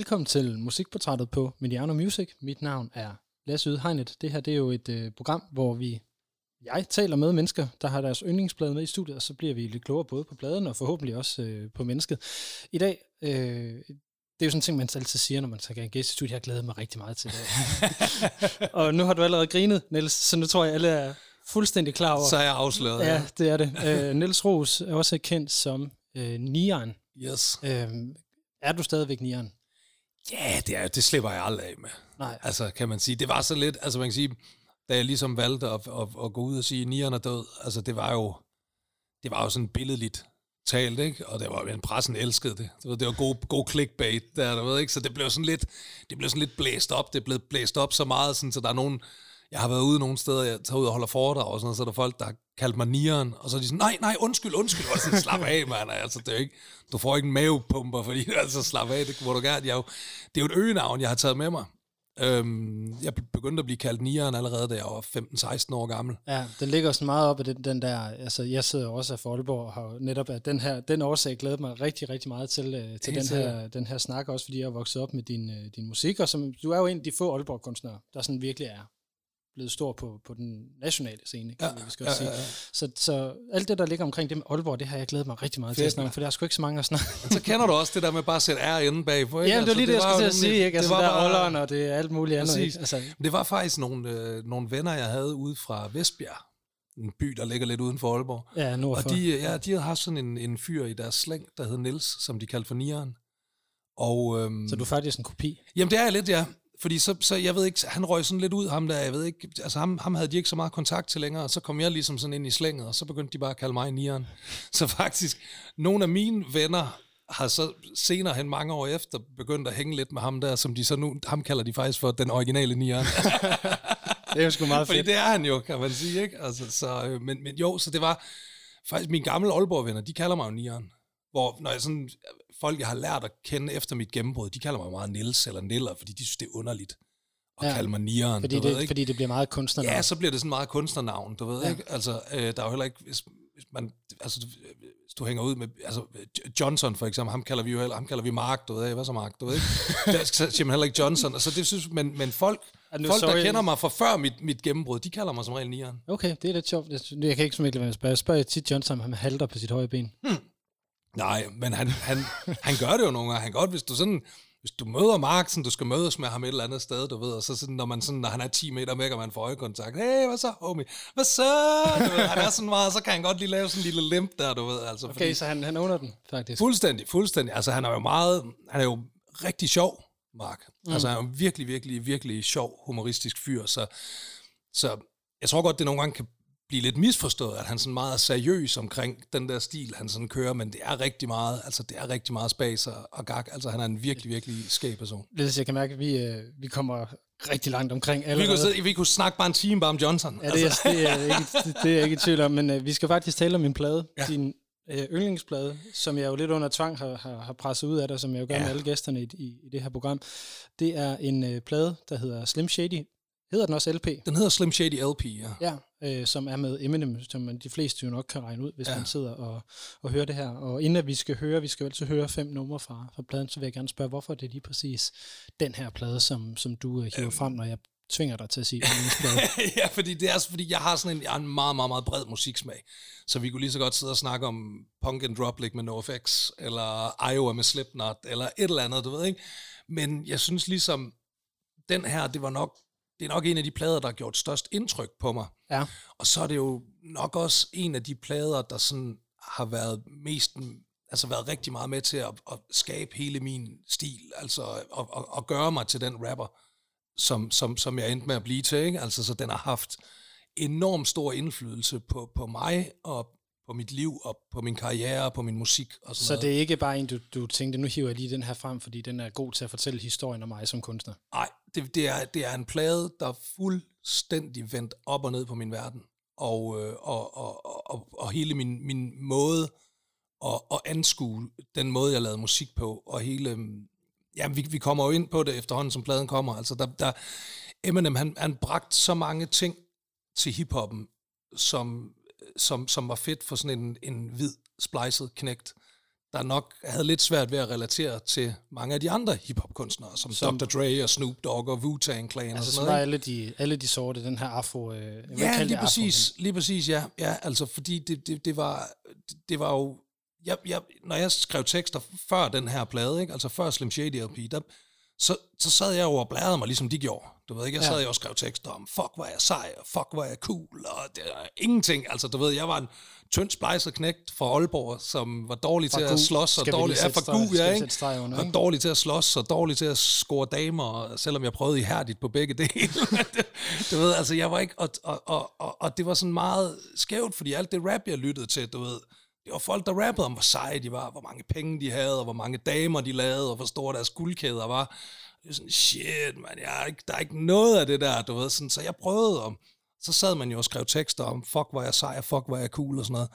Velkommen til Musikportrættet på Mediano Music. Mit navn er Lasse Ydhegnet. Det her det er jo et øh, program, hvor vi jeg taler med mennesker, der har deres yndlingsplade med i studiet, og så bliver vi lidt klogere både på pladen og forhåbentlig også øh, på mennesket. I dag, øh, det er jo sådan en ting, man altid siger, når man tager en gæst i studiet. Jeg glæder mig rigtig meget til det. og nu har du allerede grinet, Niels, så nu tror jeg, alle er fuldstændig klar over. Så er jeg afsløret. Ja, det er det. Øh, Niels Ros er også kendt som øh, Nian. Yes. Øh, er du stadigvæk Nian? Ja, det, er, det slipper jeg aldrig af med. Nej. Altså, kan man sige. Det var så lidt, altså man kan sige, da jeg ligesom valgte at, at, at gå ud og sige, at er død, altså det var jo, det var jo sådan billedligt talt, ikke? Og det var en pressen elskede det. Det var, det var god, god clickbait der, du ved, ikke? Så det blev sådan lidt, det blev sådan lidt blæst op. Det blev blæst op så meget, sådan, så der er nogen, jeg har været ude nogle steder, jeg tager ud og holder foredrag og sådan noget, så er der folk, der har kaldt mig nieren, og så er de sådan, nej, nej, undskyld, undskyld, og sådan, slap af, mand, altså, det er ikke, du får ikke en mavepumper, fordi, altså, slap af, det må du gerne, jeg jo, det er jo et øgenavn, jeg har taget med mig, Øhm, jeg begyndte at blive kaldt nieren allerede, da jeg var 15-16 år gammel. Ja, den ligger sådan meget op af den, den der, altså jeg sidder også af Aalborg og har netop af den her, den årsag glædet mig rigtig, rigtig meget til, øh, til den her, den her snak, også fordi jeg er vokset op med din, øh, din musik, og som, du er jo en af de få Aalborg-kunstnere, der sådan virkelig er blevet stor på, på den nationale scene, kan ja, vi skal ja, sige. Ja, ja. Så, så alt det, der ligger omkring det med Aalborg, det har jeg glædet mig rigtig meget Fedt, til at snakke, for der er sgu ikke så mange at snakke. så kender du også det der med bare at sætte R inde bagpå, ikke? Ja, det var lige altså, det, jeg skulle til at sige, ikke? Altså, det var der er Ålderen, og det er alt muligt andet, ikke? Altså. Det var faktisk nogle, øh, nogle venner, jeg havde ude fra Vestbjerg, en by, der ligger lidt uden for Aalborg. Ja, nordfor. Og de, ja, de havde haft sådan en, en fyr i deres slæng, der hed Nils, som de kaldte for Nieren. Og, øhm, så du er faktisk en kopi? Jamen, det er jeg lidt, ja. Fordi så, så, jeg ved ikke, han røg sådan lidt ud, ham der, jeg ved ikke, altså ham, ham havde de ikke så meget kontakt til længere, og så kom jeg ligesom sådan ind i slænget, og så begyndte de bare at kalde mig Nieren. Så faktisk, nogle af mine venner har så senere hen mange år efter begyndt at hænge lidt med ham der, som de så nu, ham kalder de faktisk for den originale Nieren. det er jo sgu meget fedt. Fordi det er han jo, kan man sige, ikke? Altså, så, øh, men, men jo, så det var faktisk mine gamle Aalborg-venner, de kalder mig jo Nieren. Hvor når jeg sådan, folk, jeg har lært at kende efter mit gennembrud, de kalder mig meget Nils eller Niller, fordi de synes, det er underligt at ja, kalde mig Nieren. Fordi, du det, ved, ikke? fordi det bliver meget kunstnernavn. Ja, så bliver det sådan meget kunstnernavn, du ved ja. ikke? Altså, øh, der er jo heller ikke, hvis, hvis man, altså, hvis du hænger ud med, altså, Johnson for eksempel, ham kalder vi jo heller, ham kalder vi Mark, du ved ikke? Hvad så Mark, du ved ikke? Der siger man heller ikke Johnson. Altså, det synes, men, men folk, folk sorry. der kender mig fra før mit, mit gennembrud, de kalder mig som regel Nieren. Okay, det er lidt sjovt. Jeg kan ikke som ikke spørge. Jeg spørger tit Johnson, om han halter på sit højre ben. Hmm. Nej, men han, han, han gør det jo nogle gange. Han godt, hvis du sådan, hvis du møder Mark, sådan, du skal mødes med ham et eller andet sted, du ved, og så sådan, når, man sådan, når han er 10 meter væk, og man får øjekontakt, hey, hvad så, homie? Hvad så? Du ved, han er sådan meget, så kan han godt lige lave sådan en lille limp der, du ved. Altså, okay, fordi, så han, han under den, faktisk. Fuldstændig, fuldstændig. Altså, han er jo meget, han er jo rigtig sjov, Mark. Mm. Altså, han er jo virkelig, virkelig, virkelig sjov, humoristisk fyr, så, så jeg tror godt, det nogle gange kan blive lidt misforstået, at han sådan meget er seriøs omkring den der stil, han sådan kører, men det er rigtig meget, altså det er rigtig meget spas og, og gag. Altså han er en virkelig, virkelig skæg person. Det jeg kan mærke, at vi, øh, vi kommer rigtig langt omkring allerede. Vi kunne, sidde, vi kunne snakke bare en time bare om Johnson. Ja, det er, altså. det er, ikke, det, det er jeg ikke i tvivl om, men uh, vi skal faktisk tale om min plade, ja. din uh, yndlingsplade, som jeg jo lidt under tvang har, har, har presset ud af dig, som jeg jo gør ja. med alle gæsterne i, i, i det her program. Det er en uh, plade, der hedder Slim Shady Hedder den også LP? Den hedder Slim Shady LP, ja. Ja, øh, som er med Eminem, som man de fleste jo nok kan regne ud, hvis ja. man sidder og, og hører det her. Og inden at vi skal høre, vi skal altid høre fem numre fra, fra pladen, så vil jeg gerne spørge, hvorfor det er lige præcis den her plade, som, som du øh, hiver øhm. frem, når jeg tvinger dig til at sige ja, fordi det er altså, fordi jeg har sådan en, jeg har en meget, meget, meget bred musiksmag. Så vi kunne lige så godt sidde og snakke om Punk and Drop med NoFX, eller Iowa med Slipknot, eller et eller andet, du ved ikke. Men jeg synes ligesom, den her, det var nok det er nok en af de plader, der har gjort størst indtryk på mig. Ja. Og så er det jo nok også en af de plader, der sådan har været mest, altså været rigtig meget med til at, at skabe hele min stil, altså at, at, at gøre mig til den rapper, som, som, som jeg endte med at blive til, ikke? Altså så den har haft enormt stor indflydelse på, på mig og på mit liv og på min karriere og på min musik og sådan Så noget. det er ikke bare en, du, du tænkte, nu hiver jeg lige den her frem, fordi den er god til at fortælle historien om mig som kunstner? Nej, det, det, er, det er en plade, der er fuldstændig vendt op og ned på min verden. Og, øh, og, og, og, og hele min, min måde at, at anskue den måde, jeg lavede musik på, og hele... Ja, vi, vi kommer jo ind på det efterhånden, som pladen kommer. Altså, der, der, Eminem, han, han bragt så mange ting til hiphoppen, som som, som var fedt for sådan en, en hvid spliced knægt, der nok havde lidt svært ved at relatere til mange af de andre hiphop-kunstnere, som, som Dr. Dre og Snoop Dogg og Wu-Tang Clan Altså, og så sådan noget. alle de, alle de sorte, den her afro... Øh, Ja, lige det afro, præcis, lige præcis, ja. ja altså, fordi det, det, det, var, det var jo... Jeg, jeg, når jeg skrev tekster før den her plade, ikke? altså før Slim Shady LP, der, så, så sad jeg jo og bladrede mig, ligesom de gjorde. Du ved ikke, jeg Ja. sad jo og skrev tekster om, fuck, hvor er jeg sej, og fuck, hvor er jeg cool, og det er ingenting. Altså, du ved, jeg var en tynd splejset knægt fra Aalborg, som var dårlig Fra til Gu at slås, og dårlig, ja, streg- gu, ja, ikke? under, og ikke? dårlig til at slås, og dårlig til at score damer, og selvom jeg prøvede ihærdigt på begge dele. du ved, altså, jeg var ikke, og, og, og, og, og det var sådan meget skævt, fordi alt det rap, jeg lyttede til, du ved, det var folk, der rappede om, hvor seje de var, hvor mange penge de havde, og hvor mange damer de lavede, og hvor store deres guldkæder var. Det er sådan, shit, man, jeg er ikke, der er ikke noget af det der, du ved, sådan, så jeg prøvede om, så sad man jo og skrev tekster om, fuck, hvor jeg sej, fuck, hvor jeg cool, og sådan noget.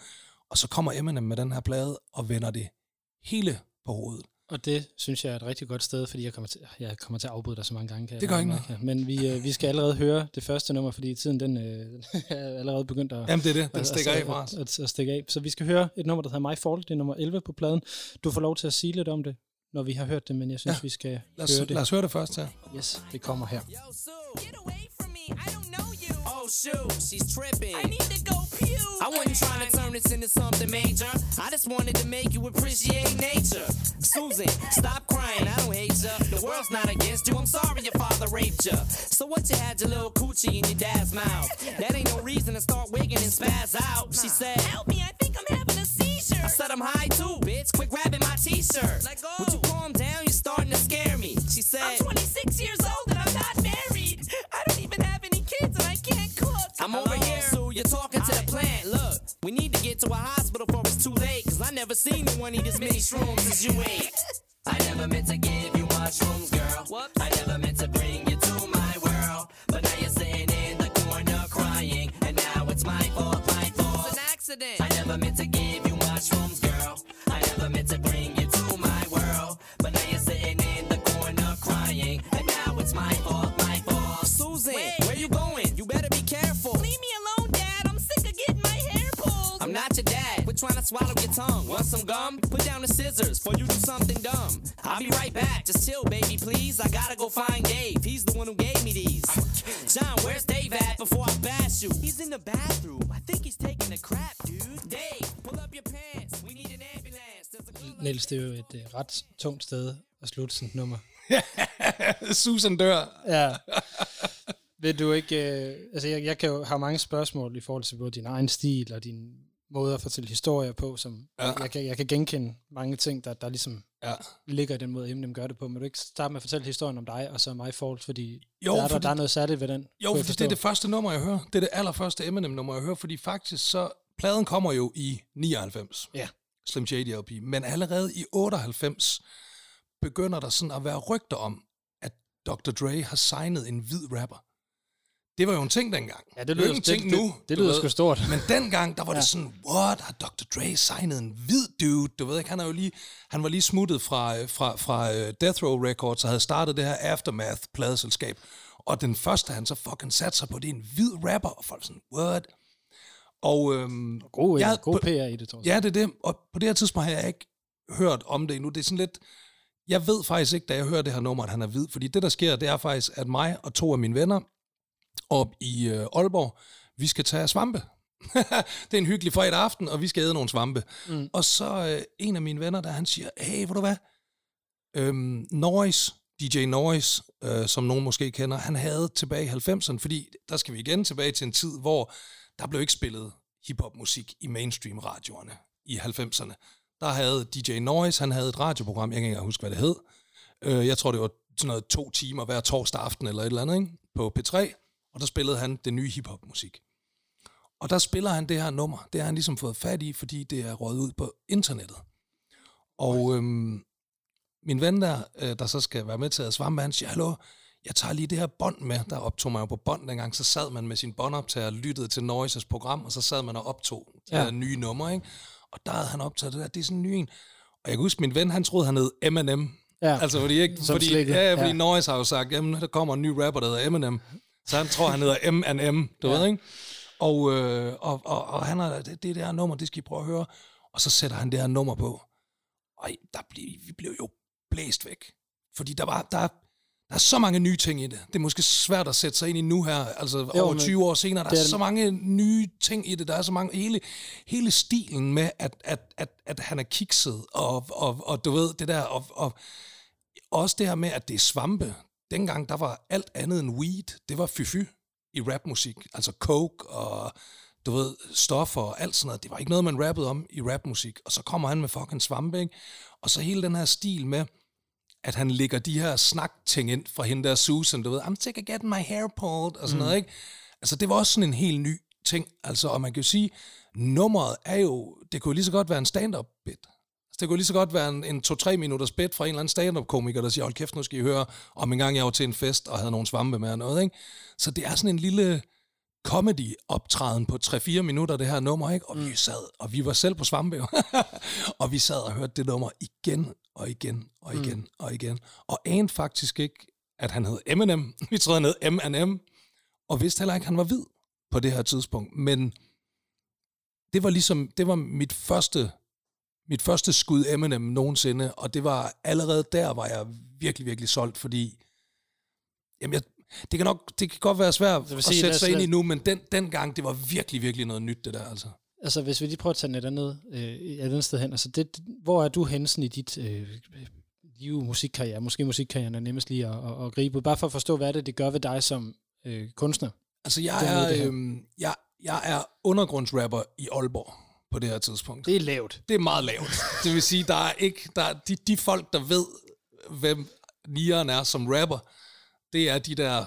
Og så kommer Eminem med den her plade, og vender det hele på hovedet. Og det synes jeg er et rigtig godt sted, fordi jeg kommer til, jeg kommer til at afbryde dig så mange gange. Kan jeg Det gør ikke her. Men vi, øh, vi skal allerede høre det første nummer, fordi tiden den øh, er allerede begyndt at, Jamen, det er det, den at- stikker at, af fra os. At, at, at stikke af. Så vi skal høre et nummer, der hedder My Fault. Det er nummer 11 på pladen. Du får lov til at sige lidt om det, når vi har hørt det, men jeg synes, Ja. vi skal Lad høre os, det. lad os høre det først her. Yes, det kommer her. Yo, Sue. Get away from me. I don't know you. She's tripping. I need to go pew. I wasn't trying to turn this into something major. I just wanted to make you appreciate nature. Susan, stop crying. I don't hate ya. The world's not against you. I'm sorry your father raped ya. So what you had your little coochie in your dad's mouth? That ain't no reason to start wigging and spaz out. Never seen anyone eat as many shrooms as you ate. Tongue. Want some gum? Put down the scissors before you do something dumb. I'll be right back. Just chill, baby, please. I gotta go find Dave. He's the one who gave me these. John, where's Dave at before I bash you? He's in the bathroom. I think he's taking a crap, dude. Dave, pull up your pants. We need an ambulance. Niels, det er jo et uh, ret tungt sted at slutte sådan et nummer. Susan dør. Ja. Vil du ikke... Øh, altså, jeg, jeg kan jo have mange spørgsmål i forhold til både din egen stil og din måde at fortælle historier på, som Ja. jeg, kan, jeg kan genkende mange ting, der, der ligesom Ja. ligger i den måde, Eminem gør det på. Men du ikke starte med at fortælle historien om dig, og så My Fault, fordi Jo, der, er der, fordi- der er noget særligt ved den. Jo, fordi det er det første nummer, jeg hører. Det er det allerførste Eminem-nummer, jeg hører, fordi faktisk så... Pladen kommer jo i 99. Ja. Slim Shady LP. Men allerede i 98 begynder der sådan at være rygter om, at Dr. Dre har signet en hvid rapper. Det var jo en ting dengang. Ja, det er lyder, jo ikke en ting det, nu. Det, det du lyder sgu stort. Men dengang, der var det Ja. sådan, what, har Dr. Dre signet en hvid dude? Du ved ikke, han, er jo lige, han var lige smuttet fra, øh, fra, fra uh, Death Row Records og havde startet det her Aftermath-pladeselskab. Og den første, han så fucking satte sig på, det er en hvid rapper. Og folk sådan, what? Og øhm, God, jeg- god på- PR i det, tror jeg. Ja, det er det. Og på det her tidspunkt har jeg ikke hørt om det endnu. Det er sådan lidt... Jeg ved faktisk ikke, da jeg hører det her nummer, at han er hvid. Fordi det, der sker, det er faktisk, at mig og to af mine venner op i øh, Aalborg, vi skal tage svampe. det er en hyggelig fredag aften, og vi skal æde nogle svampe. Mm. Og så øh, en af mine venner, der han siger, hey, ved du hvad? Øhm, Noise, DJ Noise, øh, som nogen måske kender, han havde tilbage i 90'erne, fordi der skal vi igen tilbage til en tid, hvor der blev ikke spillet hiphop-musik i mainstream-radioerne i 90'erne. Der havde DJ Noise, han havde et radioprogram, jeg kan ikke huske, hvad det hed. Øh, jeg tror, det var sådan noget to timer hver torsdag aften eller et eller andet, ikke? på P3, og der spillede han det nye hiphop-musik. Og der spiller han det her nummer. Det har han ligesom fået fat i, fordi det er røget ud på internettet. Og øhm, min ven der, øh, der så skal være med til at svampe, han siger, hallo, jeg tager lige det her bånd med. Der optog man jo på bånd dengang, så sad man med sin båndoptager og lyttede til Noises program, og så sad man og optog Ja. her nye numre, ikke? Og der havde han optaget det der, det er sådan en ny en. Og jeg kan huske, min ven, han troede, han hed Eminem. Ja. Altså, fordi, ikke, Som fordi, slikket. ja, fordi Ja. Noise har jo sagt, jamen, der kommer en ny rapper, der hedder Eminem. Så han tror, han hedder M&M, du Ja. ved, ikke? Og, øh, og, og, og han har, det, det der nummer, det skal I prøve at høre. Og så sætter han det her nummer på. ej, der blev, vi blev jo blæst væk. Fordi der var, der, der er så mange nye ting i det. Det er måske svært at sætte sig ind i nu her, altså jo, over men 20 år senere. Der er, er- så mange nye ting i det. Der er så mange, hele, hele stilen med, at, at, at, at han er kikset, og, og, og du ved, det der, og, og også det her med, at det er svampe. Dengang, der var alt andet end weed. Det var fyfy i rapmusik. Altså coke og du ved, stoffer og alt sådan noget. Det var ikke noget, man rappede om i rapmusik. Og så kommer han med fucking svampe, ikke? Og så hele den her stil med, at han lægger de her snak-ting ind fra hende der Susan, du ved, I'm sick of getting my hair pulled, og sådan mm. noget, ikke? Altså, det var også sådan en helt ny ting. Altså, og man kan jo sige, nummeret er jo, det kunne jo lige så godt være en stand-up bit. Altså, det kunne lige så godt være en, en to-tre minutters bit fra en eller anden stand-up-komiker, der siger, hold kæft, nu skal I høre, om en gang jeg var til en fest og havde nogle svampe med og noget, ikke? Så det er sådan en lille comedy-optræden på 3-4 minutter, det her nummer, ikke? Og vi sad, og vi var selv på svampe, og vi sad og hørte det nummer igen og igen og igen mm. og igen. Og anede faktisk ikke, at han hed Eminem. Vi troede, han hed M&M. Og vidste heller ikke, at han var hvid på det her tidspunkt. Men det var ligesom, det var mit første, mit første skud Eminem nogensinde, og det var allerede der, var jeg virkelig, virkelig solgt, fordi jamen jeg, det kan nok, det kan godt være svært at sige, sætte sig ind i nu, men den, den gang, det var virkelig, virkelig noget nyt, det der, altså. Altså, hvis vi lige prøver at tage et andet, øh, et andet sted hen. Altså, det, hvor er du henne sådan i dit øh, liv, musikkarriere? Måske musikkarrieren er nemmest lige at, at, at gribe ud. Bare for at forstå, hvad det, det gør ved dig som øh, kunstner. Altså, jeg er, øhm, jeg, jeg er undergrundsrapper i Aalborg på det her tidspunkt. Det er lavt. Det er meget lavt. Det vil sige, der er ikke, der er de, de folk, der ved, hvem Nieren er som rapper, det er de der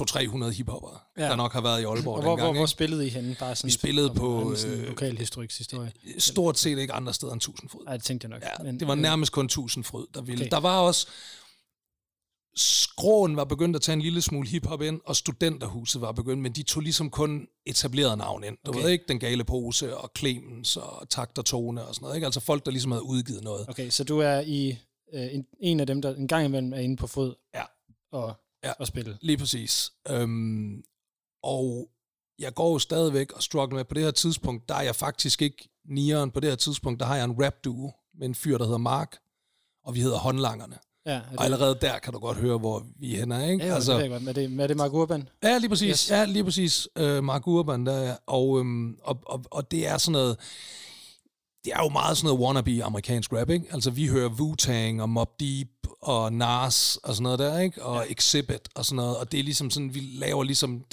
200-300 hiphopper, Ja. der nok har været i Aalborg Og hvor, dengang. hvor, hvor spillede I henne? Bare sådan, Vi spillede på, øh, lokal historisk historie. Stort set ikke andre steder end 1000 fod. Nej, det tænkte jeg nok. Ja, det var øh, nærmest kun 1000 fryd, der ville. Okay. Der var også... Skråen var begyndt at tage en lille smule hiphop ind, og Studenterhuset var begyndt, men de tog ligesom kun etablerede navn ind. Du Okay. ved ikke, Den Gale Pose og Clemens og Takt og Tone og sådan noget. Ikke? Altså folk, der ligesom havde udgivet noget. Okay, så du er i øh, en, en af dem, der en gang imellem er inde på fod Ja. og, Ja. og spille. Lige præcis. Øhm, og jeg går jo stadigvæk og struggler med, på det her tidspunkt, der er jeg faktisk ikke nieren. På det her tidspunkt, der har jeg en rap duo med en fyr, der hedder Mark, og vi hedder Håndlangerne. Ja, er Og allerede der kan du godt høre, hvor vi er henne, ikke? Ja, altså, det jeg godt. Er det, er det Mark Urban? Ja, lige præcis. Yes. Ja, lige præcis. Øh, Mark Urban, der er. Og, øhm, og, og, og det er sådan noget... Det er jo meget sådan noget wannabe amerikansk rap, ikke? Altså, vi hører Wu-Tang og Mob Deep og Nas og sådan noget der, ikke? Og ja. Exhibit og sådan noget. Og det er ligesom sådan, vi laver ligesom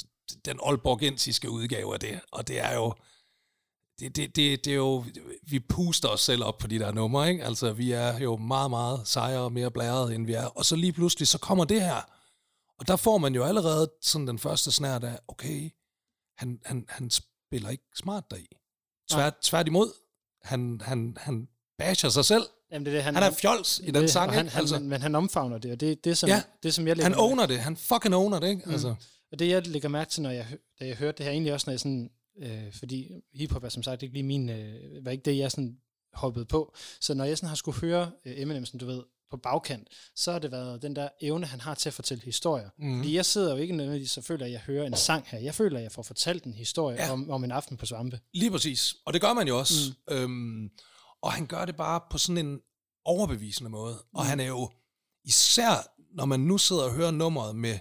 den Aalborgensiske udgave af det. Og det er jo... Det, det, det, det er jo... Vi puster os selv op på de der numre, ikke? Altså, vi er jo meget, meget sejere og mere blæret, end vi er. Og så lige pludselig, så kommer det her. Og der får man jo allerede sådan den første snært af, okay, han, han, han spiller ikke smart deri. Tvært, tværtimod, han, han, han basher sig selv. Jamen, det er det, han, Han er fjols i den det, sang, han, ikke? han, Altså, men, men han omfavner det, og det, det, som, Ja. det som jeg lægger han owner det. Han fucking owner det, ikke? Mm. Altså, Og det, jeg lægger mærke til, når jeg, da jeg hørte det her, egentlig også, når jeg sådan, øh, fordi hiphop er som sagt ikke lige min, øh, var ikke det, jeg sådan hoppede på. Så når jeg sådan har skulle høre øh, Eminem, som du ved, på bagkant, så har det været den der evne, han har til at fortælle historier. Mm. Fordi jeg sidder jo ikke nødvendigvis så føler, at jeg hører en sang her. Jeg føler, at jeg får fortalt en historie ja. Om, om en aften på Svampe. Lige præcis. Og det gør man jo også. Mm. Øhm, og han gør det bare på sådan en overbevisende måde. Og Mm. han er jo, især når man nu sidder og hører nummeret med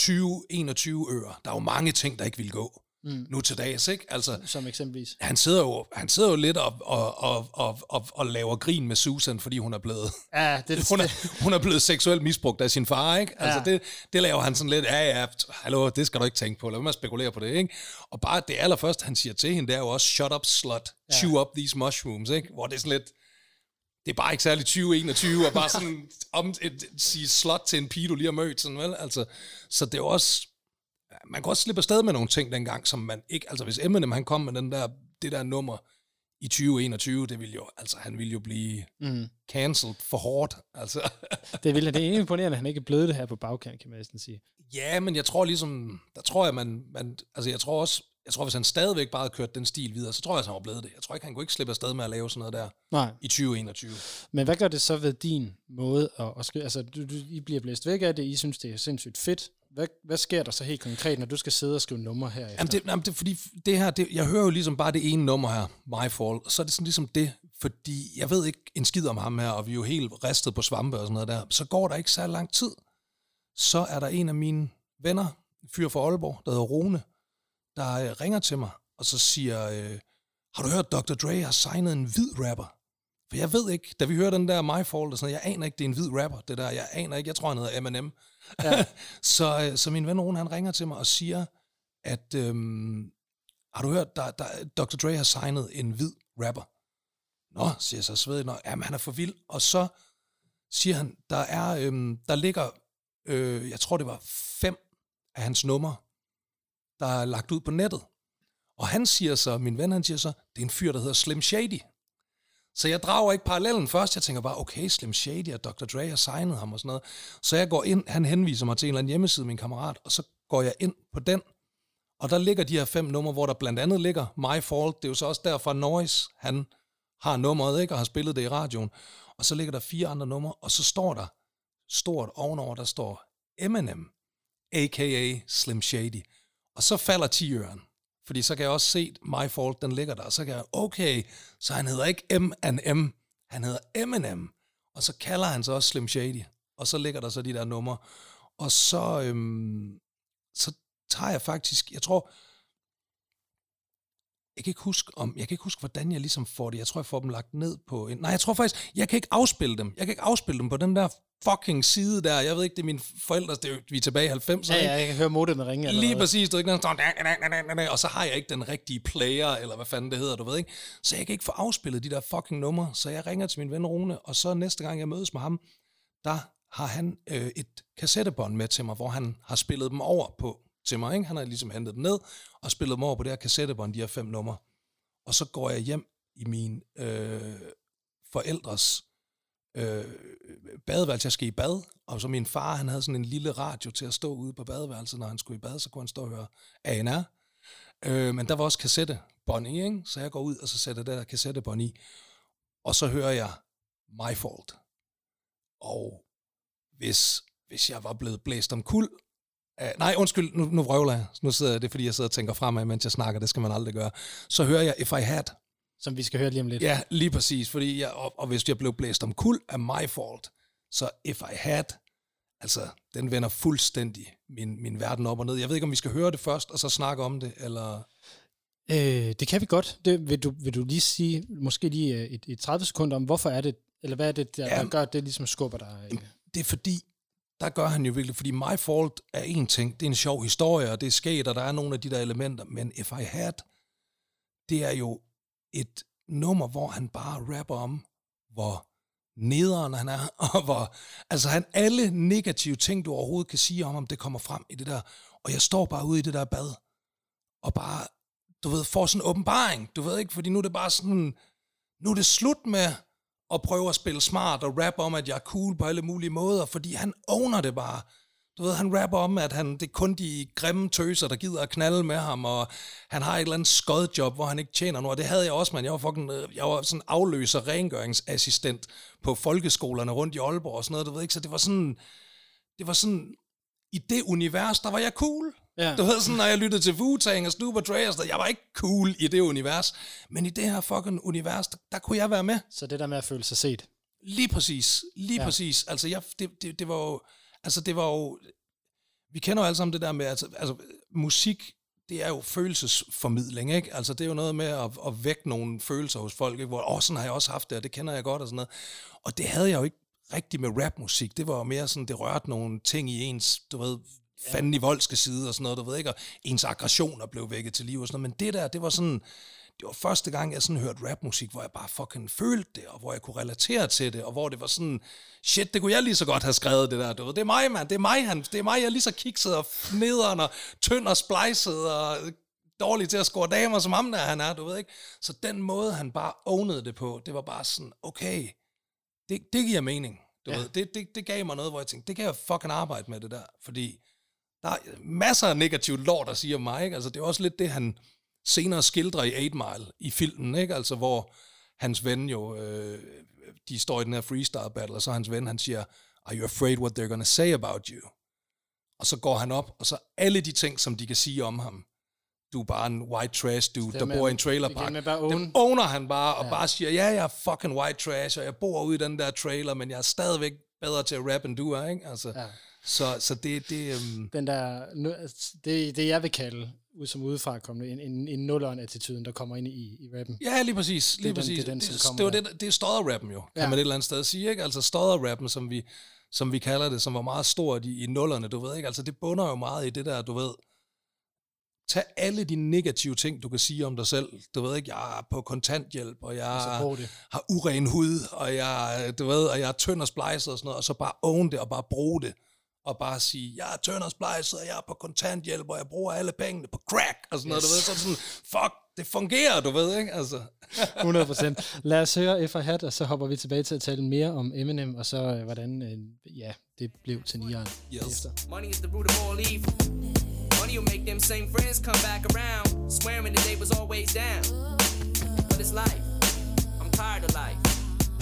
20-21 ører, der er jo mange ting, der ikke vil gå Mm. nu til dags, ikke? Altså, Som eksempelvis. han sidder jo, han sidder jo lidt og, og, og, og, og, og laver grin med Susan, fordi hun er blevet, Ja, det, hun er, hun er blevet seksuelt misbrugt af sin far, ikke? Altså Ja. det, det laver han sådan lidt, ja ja, hallo, det skal du ikke tænke på, lad mig spekulere på det, ikke? Og bare det allerførste, han siger til hende, det er jo også, shut up slut, Ja. chew up these mushrooms, ikke? Hvor det er sådan lidt, det er bare ikke særlig 2021, og bare sådan om, et, sige slut til en pige, du lige har mødt, sådan vel? Altså, så det er jo også, man kan også slippe afsted med nogle ting dengang, som man ikke, altså hvis Eminem han kom med den der, det der nummer i 2021, det ville jo, altså han ville jo blive mm. cancelled for hårdt, altså. det, vil, det er imponerende, at han ikke blevet det her på bagkant, kan man næsten sige. ja, men jeg tror ligesom, der tror jeg, man, man, altså jeg tror også, jeg tror, hvis han stadigvæk bare havde kørt den stil videre, så tror jeg, at han var blevet det. Jeg tror ikke, han kunne ikke slippe afsted med at lave sådan noget der Nej, i 2021. Men hvad gør det så ved din måde at, at skrive? Altså, du, du, I bliver blæst væk af det, I synes, det er sindssygt fedt. Hvad, hvad sker der så helt konkret, når du skal sidde og skrive numre her? Jamen det, jamen det, fordi det her, det, jeg hører jo ligesom bare det ene nummer her, My Fall, og så er det sådan ligesom det fordi jeg ved ikke en skid om ham her, og vi er jo helt ristet på svampe og sådan noget der. Så går der ikke så lang tid, så er der en af mine venner, en fyr fra Aalborg, der hedder Rune, der øh, ringer til mig, og så siger, øh, har du hørt, Dr. Dre har signet en hvid rapper? For jeg ved ikke, da vi hører den der My Fault og sådan noget, jeg aner ikke, det er en hvid rapper, det der, jeg aner ikke, jeg tror, han hedder Eminem. Ja. så, øh, så min ven Rune, han ringer til mig og siger, at, øhm, har du hørt, der, der, Dr. Dre har signet en hvid rapper? Nå, siger jeg så svedigt, nå, jamen han er for vild. Og så siger han, der er, øhm, der ligger, øh, jeg tror det var fem af hans numre, der er lagt ud på nettet. Og han siger så, min ven han siger så, det er en fyr, der hedder Slim Shady. Så jeg drager ikke parallellen først. Jeg tænker bare, okay, Slim Shady og Dr. Dre har signet ham og sådan noget. Så jeg går ind, han henviser mig til en eller anden hjemmeside, min kammerat, og så går jeg ind på den, og der ligger de her fem numre, hvor der blandt andet ligger My Fault. Det er jo så også derfor Noise, han har nummeret, ikke, og har spillet det i radioen. Og så ligger der fire andre numre, og så står der stort ovenover, der står Eminem, a.k.a. Slim Shady. Og så falder tiøren. Fordi så kan jeg også se, My Fault, den ligger der. Og så kan jeg, okay, så han hedder ikke M&M, han hedder M&M. Og så kalder han sig også Slim Shady. Og så ligger der så de der numre. Og så, øhm, så tager jeg faktisk, jeg tror, jeg kan ikke huske om, jeg kan ikke huske, hvordan jeg ligesom får det. Jeg tror, jeg får dem lagt ned på en, nej, jeg tror faktisk, jeg kan ikke afspille dem. Jeg kan ikke afspille dem på den der fucking side der. Jeg ved ikke, det er mine forældre, det er vi er tilbage i 90'erne. Ja, ja, jeg kan høre modemet ringe. eller Lige noget. præcis, du ved ikke, står, og så har jeg ikke den rigtige player, eller hvad fanden det hedder, du ved ikke. Så jeg kan ikke få afspillet de der fucking numre, så jeg ringer til min ven Rune, og så næste gang jeg mødes med ham, der har han øh, et kassettebånd med til mig, hvor han har spillet dem over på til mig. Ikke? Han har ligesom hentet dem ned og spillet dem over på det her kassettebånd, de her fem numre. Og så går jeg hjem i min øh, forældres øh, badeværelse. Jeg skal i bad, og så min far, han havde sådan en lille radio til at stå ude på badeværelset, når han skulle i bad, så kunne han stå og høre ANR. Øh, men der var også kassettebånd i, ikke? så jeg går ud, og så sætter det der kassettebånd i, og så hører jeg My Fault. Og hvis, hvis jeg var blevet blæst om kul, Uh, nej, undskyld, nu, nu vrøvler jeg. Nu sidder jeg, det er fordi, jeg sidder og tænker fremad, mens jeg snakker. Det skal man aldrig gøre. Så hører jeg If I Had. Som vi skal høre lige om lidt. Ja, lige præcis. Fordi jeg, og, og hvis jeg blev blæst om kul, er my fault. Så If I Had, altså, den vender fuldstændig min, min verden op og ned. Jeg ved ikke, om vi skal høre det først, og så snakke om det, eller... Øh, det kan vi godt. Det, vil, du, vil du lige sige, måske lige øh, et, et 30 sekunder om, hvorfor er det, eller hvad er det, der, Ja. der gør, det ligesom skubber dig? Øh? det er fordi, der gør han jo virkelig, fordi My Fault er en ting, det er en sjov historie, og det er sket, og der er nogle af de der elementer, men If I Had, det er jo et nummer, hvor han bare rapper om, hvor nederen han er, og hvor, altså han, alle negative ting, du overhovedet kan sige om ham, det kommer frem i det der, og jeg står bare ude i det der bad, og bare, du ved, får sådan en åbenbaring, du ved ikke, fordi nu er det bare sådan, nu er det slut med og prøve at spille smart og rap om, at jeg er cool på alle mulige måder, fordi han owner det bare. Du ved, han rapper om, at han, det er kun de grimme tøser, der gider at knalde med ham, og han har et eller andet skodjob, hvor han ikke tjener noget. Og det havde jeg også, man. Jeg var, fucking, øh, jeg var sådan afløser rengøringsassistent på folkeskolerne rundt i Aalborg og sådan noget, du ved ikke, så det var sådan, det var sådan, i det univers, der var jeg cool. Ja. Du ved sådan, når jeg lyttede til Wu-Tang og Snoop og Dre og sådan jeg var ikke cool i det univers, men i det her fucking univers, der, der kunne jeg være med. Så det der med at føle sig set. Lige præcis, lige Ja. ja. præcis. Altså, jeg, det, det, det var jo, altså det var jo, vi kender jo alle sammen det der med, altså, altså musik, det er jo følelsesformidling, ikke? Altså, det er jo noget med at, at vække nogle følelser hos folk, ikke? Hvor, åh, sådan har jeg også haft det, og det kender jeg godt, og sådan noget. Og det havde jeg jo ikke rigtig med rapmusik. Det var jo mere sådan, det rørte nogle ting i ens, du ved, fanden i voldske side og sådan noget, du ved ikke, og ens aggressioner blev vækket til liv og sådan noget. Men det der, det var sådan, det var første gang, jeg sådan hørte rapmusik, hvor jeg bare fucking følte det, og hvor jeg kunne relatere til det, og hvor det var sådan, shit, det kunne jeg lige så godt have skrevet det der, du ved. Det er mig, mand, det er mig, han, det er mig, jeg er lige så kikset og nederen og tynd og splejset og dårlig til at score damer, som ham der han er, du ved ikke. Så den måde, han bare ownede det på, det var bare sådan, okay, det, det giver mening. Du ja. ved, det, det, det gav mig noget, hvor jeg tænkte, det kan jeg fucking arbejde med det der, fordi der er masser af negativt lort at sige om mig, ikke? Altså, det er også lidt det, han senere skildrer i 8 Mile i filmen, ikke? Altså, hvor hans ven jo, øh, de står i den her freestyle battle, og så hans ven, han siger, are you afraid what they're gonna say about you? Og så går han op, og så alle de ting, som de kan sige om ham, du er bare en white trash dude, der bor i en trailer igen park. med bare own- Den owner han bare, og bare siger, ja, jeg er fucking white trash, og jeg bor ude i den der trailer, men jeg er stadigvæk bedre til at rap, end du er, ikke? Altså, Ja. Så, så det, det um, Den der, altså, det, det jeg vil kalde, ud som udefra kommende, en, en, en nulleren-attituden, der kommer ind i, i rappen. Ja, lige præcis. Lige den- præcis. det er den, det, det, var det, det er stodderrappen jo, kan Ja. man et eller andet sted sige. Ikke? Altså stodderrappen, som vi, som vi kalder det, som var meget stort i, i nullerne, du ved ikke. Altså det bunder jo meget i det der, du ved, tag alle de negative ting, du kan sige om dig selv. Du ved ikke, jeg er på kontanthjælp, og jeg har uren hud, og jeg, du ved, og jeg er tynd og splejset og sådan noget, og så bare own det og bare bruge det. Og bare sige, jeg er tynd og splejset, og jeg er på kontanthjælp, og jeg bruger alle pengene på crack, og sådan noget, du ved, så sådan, fuck, det fungerer, du ved, ikke? Altså, 100 procent. Lad os høre F Hat, og så hopper vi tilbage til at tale mere om Eminem, og så øh, hvordan øh, ja, det blev til nieren Yes. efter. Money is the root of all evil. Money will make them same friends come back around, swearing that they was always down. But it's life. I'm tired of life.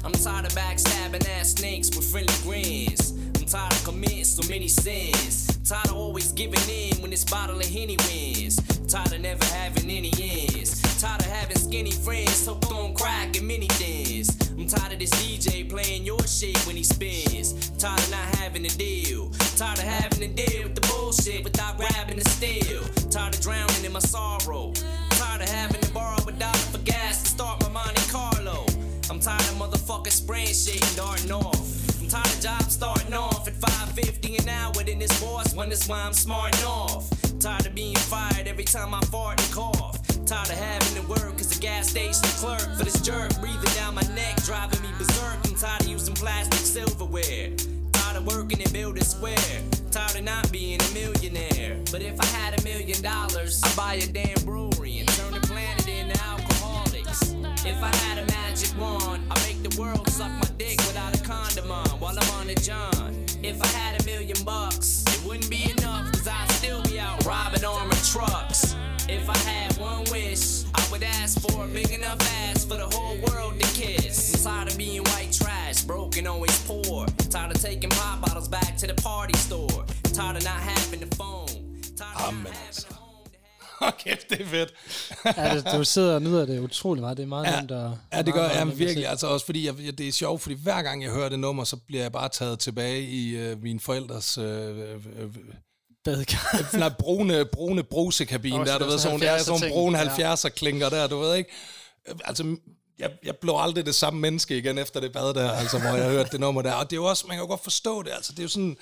I'm tired of backstabbing ass snakes with friendly grins. I'm tired of committing so many sins. Tired of always giving in when this bottle of Henny wins. Tired of never having any ends. Tired of having skinny friends hooked on crack and mini thins. I'm tired of this DJ playing your shit when he spins. Tired of not having a deal. Tired of having to deal with the bullshit without grabbing the steel. Tired of drowning in my sorrow. Tired of having to borrow a dollar for gas to start my Monte Carlo. I'm tired of motherfuckers spraying shit and darting off. I'm tired of jobs starting off at 550 an hour. Then this boss wonders why I'm smarting off. Tired of being fired every time I fart and cough. Tired of having to work as a gas station clerk for this jerk breathing down my neck, driving me berserk. I'm tired of using plastic silverware. Tired of working and building square. Tired of not being a millionaire. But if I had a million dollars, I'd buy a damn brewery and turn the planet into alcoholics. If I had a magic wand, I'd make the world suck my dick without a condom on while I'm on the John. Tired of being white trash, broke and always poor. Tired of taking pop bottles back to the party store. Tired of not having the phone. Tired of Amen, not having altså. okay, det er fedt. Ja, det, du sidder og nyder det utrolig meget. Det er meget Ja, nemt at... Ja, det gør jeg at virkelig. Altså også fordi, jeg, jeg- det er sjovt, fordi hver gang jeg hører det nummer, så bliver jeg bare taget tilbage i øh, mine forældres øh, øh, øh, Badekar. en brune, brune brusekabine Også der, du ved, sådan sådan, der er 70'er sådan nogle brune ja. 70'er klinker der, du ved ikke. Altså, jeg, jeg blev aldrig det samme menneske igen efter det bad der, altså, hvor jeg hørte det nummer der. Og det er jo også, man kan jo godt forstå det, altså, det er jo sådan,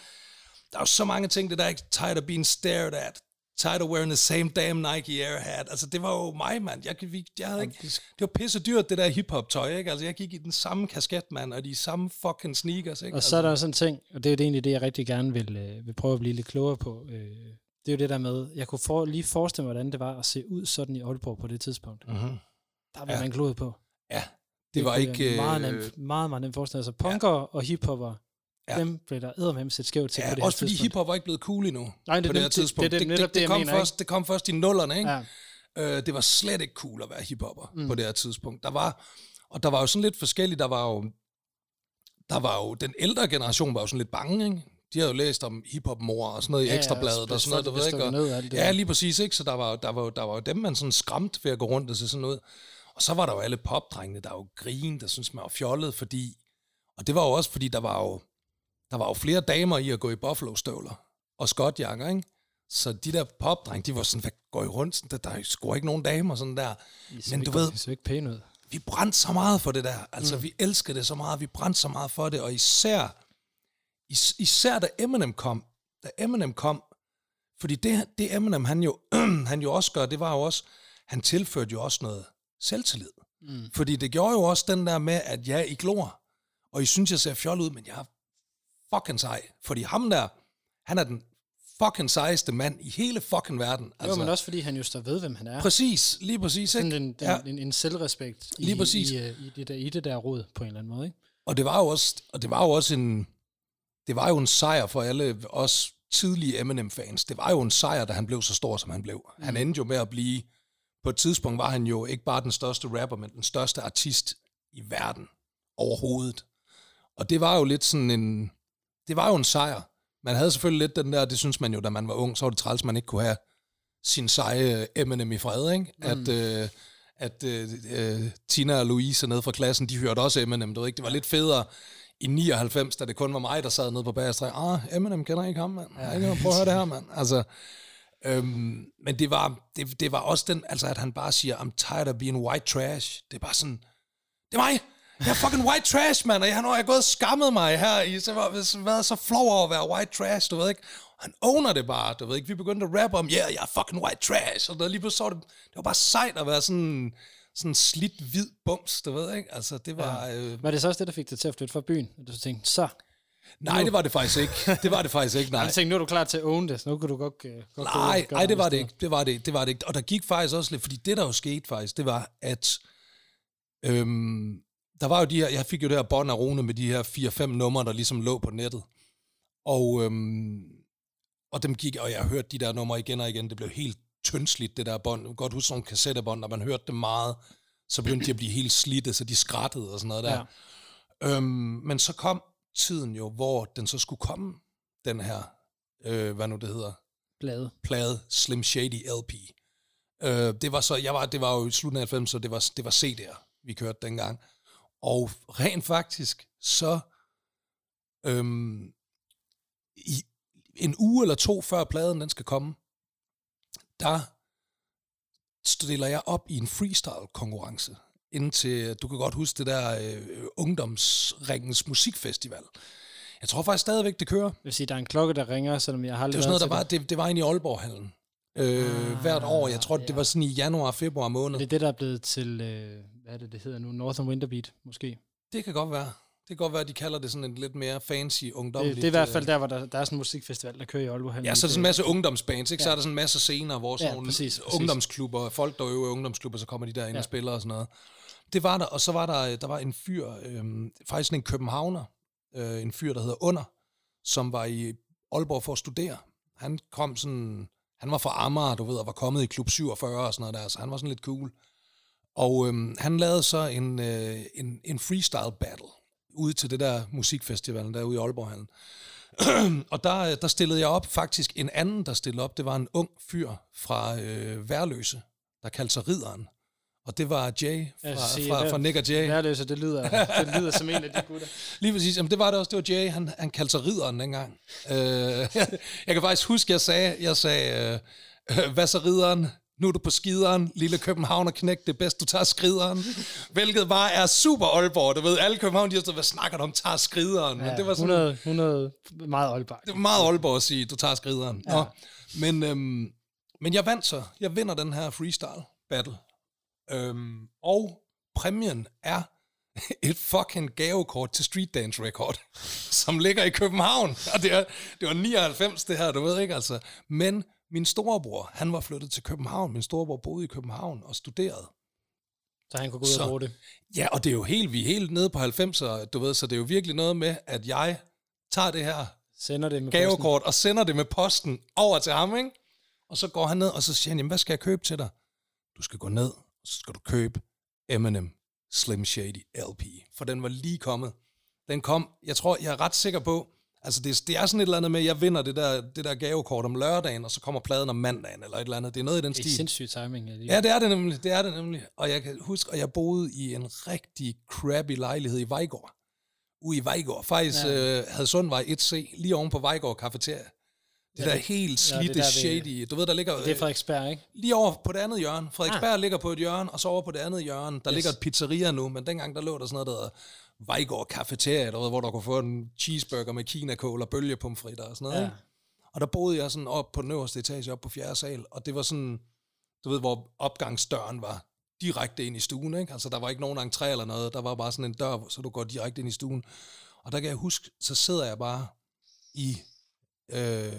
der er jo så mange ting, det der ikke tired of being stared at, tired of wearing the same damn Nike Air hat. Altså, det var jo mig, mand. Jeg, jeg, jeg havde ikke, det var pisse dyrt, det der hiphop tøj, ikke? Altså, jeg gik i den samme kasket, mand, og de samme fucking sneakers, ikke? Og så er der sådan en ting, og det er jo det egentlig det, jeg rigtig gerne vil, øh, vil prøve at blive lidt klogere på. Øh, det er jo det der med, jeg kunne for, lige forestille mig, hvordan det var at se ud sådan i Aalborg på det tidspunkt. Mm-hmm. Der var Ja. man kloet på. Ja, det var kunne ikke... jeg Meget, øh, nemt, meget, meget nemt forestille sig. Punker og hiphopper, Ja. ja. dem blev der eddermame set skævt til Ja, på det også fordi hiphop var ikke blevet cool endnu Nej, det på det dem- her det- tidspunkt. det er dem- netop det, jeg kom mener, først, det kom først i nullerne, ikke? Ja. Øh, det var slet ikke cool at være hiphopper mm. på det her tidspunkt. Der var, og der var jo sådan lidt forskelligt. Der var jo, der var jo den ældre generation var jo sådan lidt bange, ikke? De havde jo læst om hiphop-mor og sådan noget i Ja, ja, ekstrabladet og sådan noget, du ved ikke? Og, ned det ja, lige præcis, ikke? Så der var, der var, der var jo dem, man sådan skræmt ved at gå rundt og se sådan noget. Og så var der jo alle popdrengene, der jo grin, der synes man var fjollet, fordi... Og det var jo også, fordi der var jo, der var jo flere damer i at gå i Buffalo-støvler og skotjakker, ikke? Så de der popdrenge, de var sådan, hvad går I rundt? Sådan, der, der er ikke nogen damer sådan der. Men du ved, Det ikke pænt ud. vi brændte så meget for det der. Altså, mm. vi elskede det så meget, vi brændte så meget for det, og især, is, især da Eminem kom, da Eminem kom, fordi det, det Eminem, han jo, han jo også gør, det var jo også, han tilførte jo også noget selvtillid. Mm. Fordi det gjorde jo også den der med, at ja, I glor, og I synes, jeg ser fjol ud, men jeg er fucking sej. Fordi ham der, han er den fucking sejeste mand i hele fucking verden. Altså, jo, men også fordi han jo står ved, hvem han er. Præcis, lige præcis. Sådan Ikke? en, den, Ja. en, en selvrespekt i, Lige præcis. I, øh, i, det der, i det der råd, på en eller anden måde. Ikke? Og det var jo også, og det var jo også en, det var jo en sejr for alle os tidlige Eminem-fans. Det var jo en sejr, da han blev så stor, som han blev. Mm. Han endte jo med at blive, på et tidspunkt var han jo ikke bare den største rapper, men den største artist i verden overhovedet. Og det var jo lidt sådan en, det var jo en sejr. Man havde selvfølgelig lidt den der, det synes man jo, da man var ung, så var det træls, man ikke kunne have sin seje Eminem i fred, ikke? Mm. At, øh, at øh, øh, Tina og Louise nede fra klassen, de hørte også Eminem, du ved ikke? Det var lidt federe i 99, da det kun var mig, der sad nede på bagerstræk. Ah, Eminem kender ikke ham, mand. Ja. Ikke, prøv at høre det her, mand. Altså, øhm, men det var, det, det var også den, altså at han bare siger, I'm tired of being white trash. Det er bare sådan, det er mig. Jeg er fucking white trash, mand, og jeg nu har jeg gået og skammet mig her i, så har været så flov over at være white trash, du ved ikke. Han owner det bare, du ved ikke. Vi begyndte at rappe om, ja, yeah, jeg er fucking white trash, og der lige pludselig så det, det var bare sejt at være sådan, sådan slidt hvid bums, du ved ikke. Altså, det var... Ja. Øh, Var det så også det, der fik dig til at flytte fra byen? Og du tænkte, så. Nej, det var det faktisk ikke. Det var det faktisk ikke, nej. Jeg tænkte, nu er du klar til at own det, så nu kan du godt, uh, godt Nej, nej, det var det ikke. Det var det, det var det ikke. Og der gik faktisk også lidt, fordi det, der jo skete faktisk, det var, at øhm, der var jo de her, jeg fik jo det her bånd af Rune med de her 4-5 numre, der ligesom lå på nettet. Og, øhm, og dem gik, og jeg har hørt de der numre igen og igen, det blev helt tyndsligt, det der bånd. Jeg kan godt huske sådan nogle kassettebånd, når man hørte dem meget, så begyndte de at blive helt slidte, så de skrattede og sådan noget der. Ja. Øhm, men så kom tiden jo, hvor den så skulle komme, den her, øh, hvad nu det hedder, blade. plade Slim Shady LP. Øh, det var så, jeg var, det var jo i slutningen af 90, så det var, det var CD'er, vi kørte dengang. Og rent faktisk, så øhm, i en uge eller to før pladen den skal komme, der stiller jeg op i en freestyle-konkurrence. Indtil, du kan godt huske det der øh, ungdomsringens musikfestival. Jeg tror faktisk stadigvæk, det kører. Jeg vil sige, der er en klokke, der ringer, selvom jeg har Det aldrig var sådan noget, der været var, det, det var inde i Aalborg-hallen. Øh, ah, hvert år. Jeg tror, ja. det var sådan i januar, februar måned. det. Det er det, der er blevet til, øh, hvad er det, det hedder nu? Northern Winterbeat, måske. Det kan godt være. Det kan godt være, at de kalder det sådan en lidt mere fancy Det, ungdomligt. det er i hvert øh, fald der, hvor der, der er sådan en musikfestival, der kører i Aalborg. Ja, så er der sådan en masse ungdomsbands, ikke? Så Ja. er der sådan en masse scener, hvor sådan Ja, nogle præcis, præcis. ungdomsklubber, folk der øver ungdomsklubber, så kommer de der ind Ja. og spiller og sådan noget. Det var der, og så var der, der var en fyr, øhm, faktisk en københavner, øh, en fyr, der hedder Under, som var i Aalborg for at studere. Han kom sådan, han var fra Amager, du ved, og var kommet i klub 47 og sådan noget der, så han var sådan lidt cool. Og øhm, han lavede så en, øh, en, en freestyle battle ude til det der musikfestivalen derude i Aalborghallen. og der, der stillede jeg op, faktisk en anden, der stillede op, det var en ung fyr fra øh, Værløse, der kaldte sig Ridderen. Og det var Jay fra, sige, fra, fra Nick og Jay. Værløse, det lyder, det lyder som en af de gutter. Lige præcis. Jamen, det var det også. Det var Jay. Han, han kaldte sig ridderen dengang. Øh, jeg kan faktisk huske, jeg sagde, jeg sagde øh, hvad så ridderen? Nu er du på skideren, lille København og knæk, det er bedst, du tager skrideren. Hvilket bare er super Aalborg. Du ved, alle København, de har stået, hvad snakker du om, tager skrideren? Men Ja, det var sådan, 100, 100 meget Aalborg. det var meget Aalborg at sige, du tager skrideren. Ja. Nå, men, øhm, men jeg vandt så. Jeg vinder den her freestyle battle. Øhm, og præmien er et fucking gavekort til Street Dance Record, som ligger i København. Og det, er, det var 99, det her, du ved ikke altså. Men min storebror, han var flyttet til København. Min storebror boede i København og studerede. Så han kunne gå ud Så- og bruge det. Ja, og det er jo helt, vi er helt nede på 90'er, du ved, så det er jo virkelig noget med, at jeg tager det her Sender det med posten. gavekort og sender det med posten over til ham, ikke? Og så går han ned, og så siger han, jamen, hvad skal jeg købe til dig? Du skal gå ned, og så skal du købe Eminem Slim Shady LP, for den var lige kommet. Den kom, jeg tror, jeg er ret sikker på, altså det, det er sådan et eller andet med, jeg vinder det der, det der gavekort om lørdagen, og så kommer pladen om mandagen, eller et eller andet. Det er noget i den Det er stil. sindssygt timing. Ja, Ja, det er det nemlig. Det er det nemlig. Og jeg kan huske, at jeg boede i en rigtig crappy lejlighed i Vejgaard. Ude i Vejgaard. Faktisk ja. øh, havde Sundvej 1C, lige oven på Vejgaard Cafeteria. Det Ja, der det- helt ja, det slidte, der shady. Du ved, der ligger... Det er Frederiksberg, ikke? Lige over på det andet hjørne. Frederiksberg ah. ligger på et hjørne, og så over på det andet hjørne, der yes. ligger et pizzeria nu, men dengang der lå der sådan noget, der Vejgaard Cafeteria, der, hvor du kunne få en cheeseburger med kinakål og bølgepomfritter og sådan noget. Ja. Og der boede jeg sådan op på den øverste etage, op på fjerde sal, og det var sådan, du ved, hvor opgangsdøren var direkte ind i stuen, ikke? Altså, der var ikke nogen entré eller noget, der var bare sådan en dør, så du går direkte ind i stuen. Og der kan jeg huske, så sidder jeg bare i øh,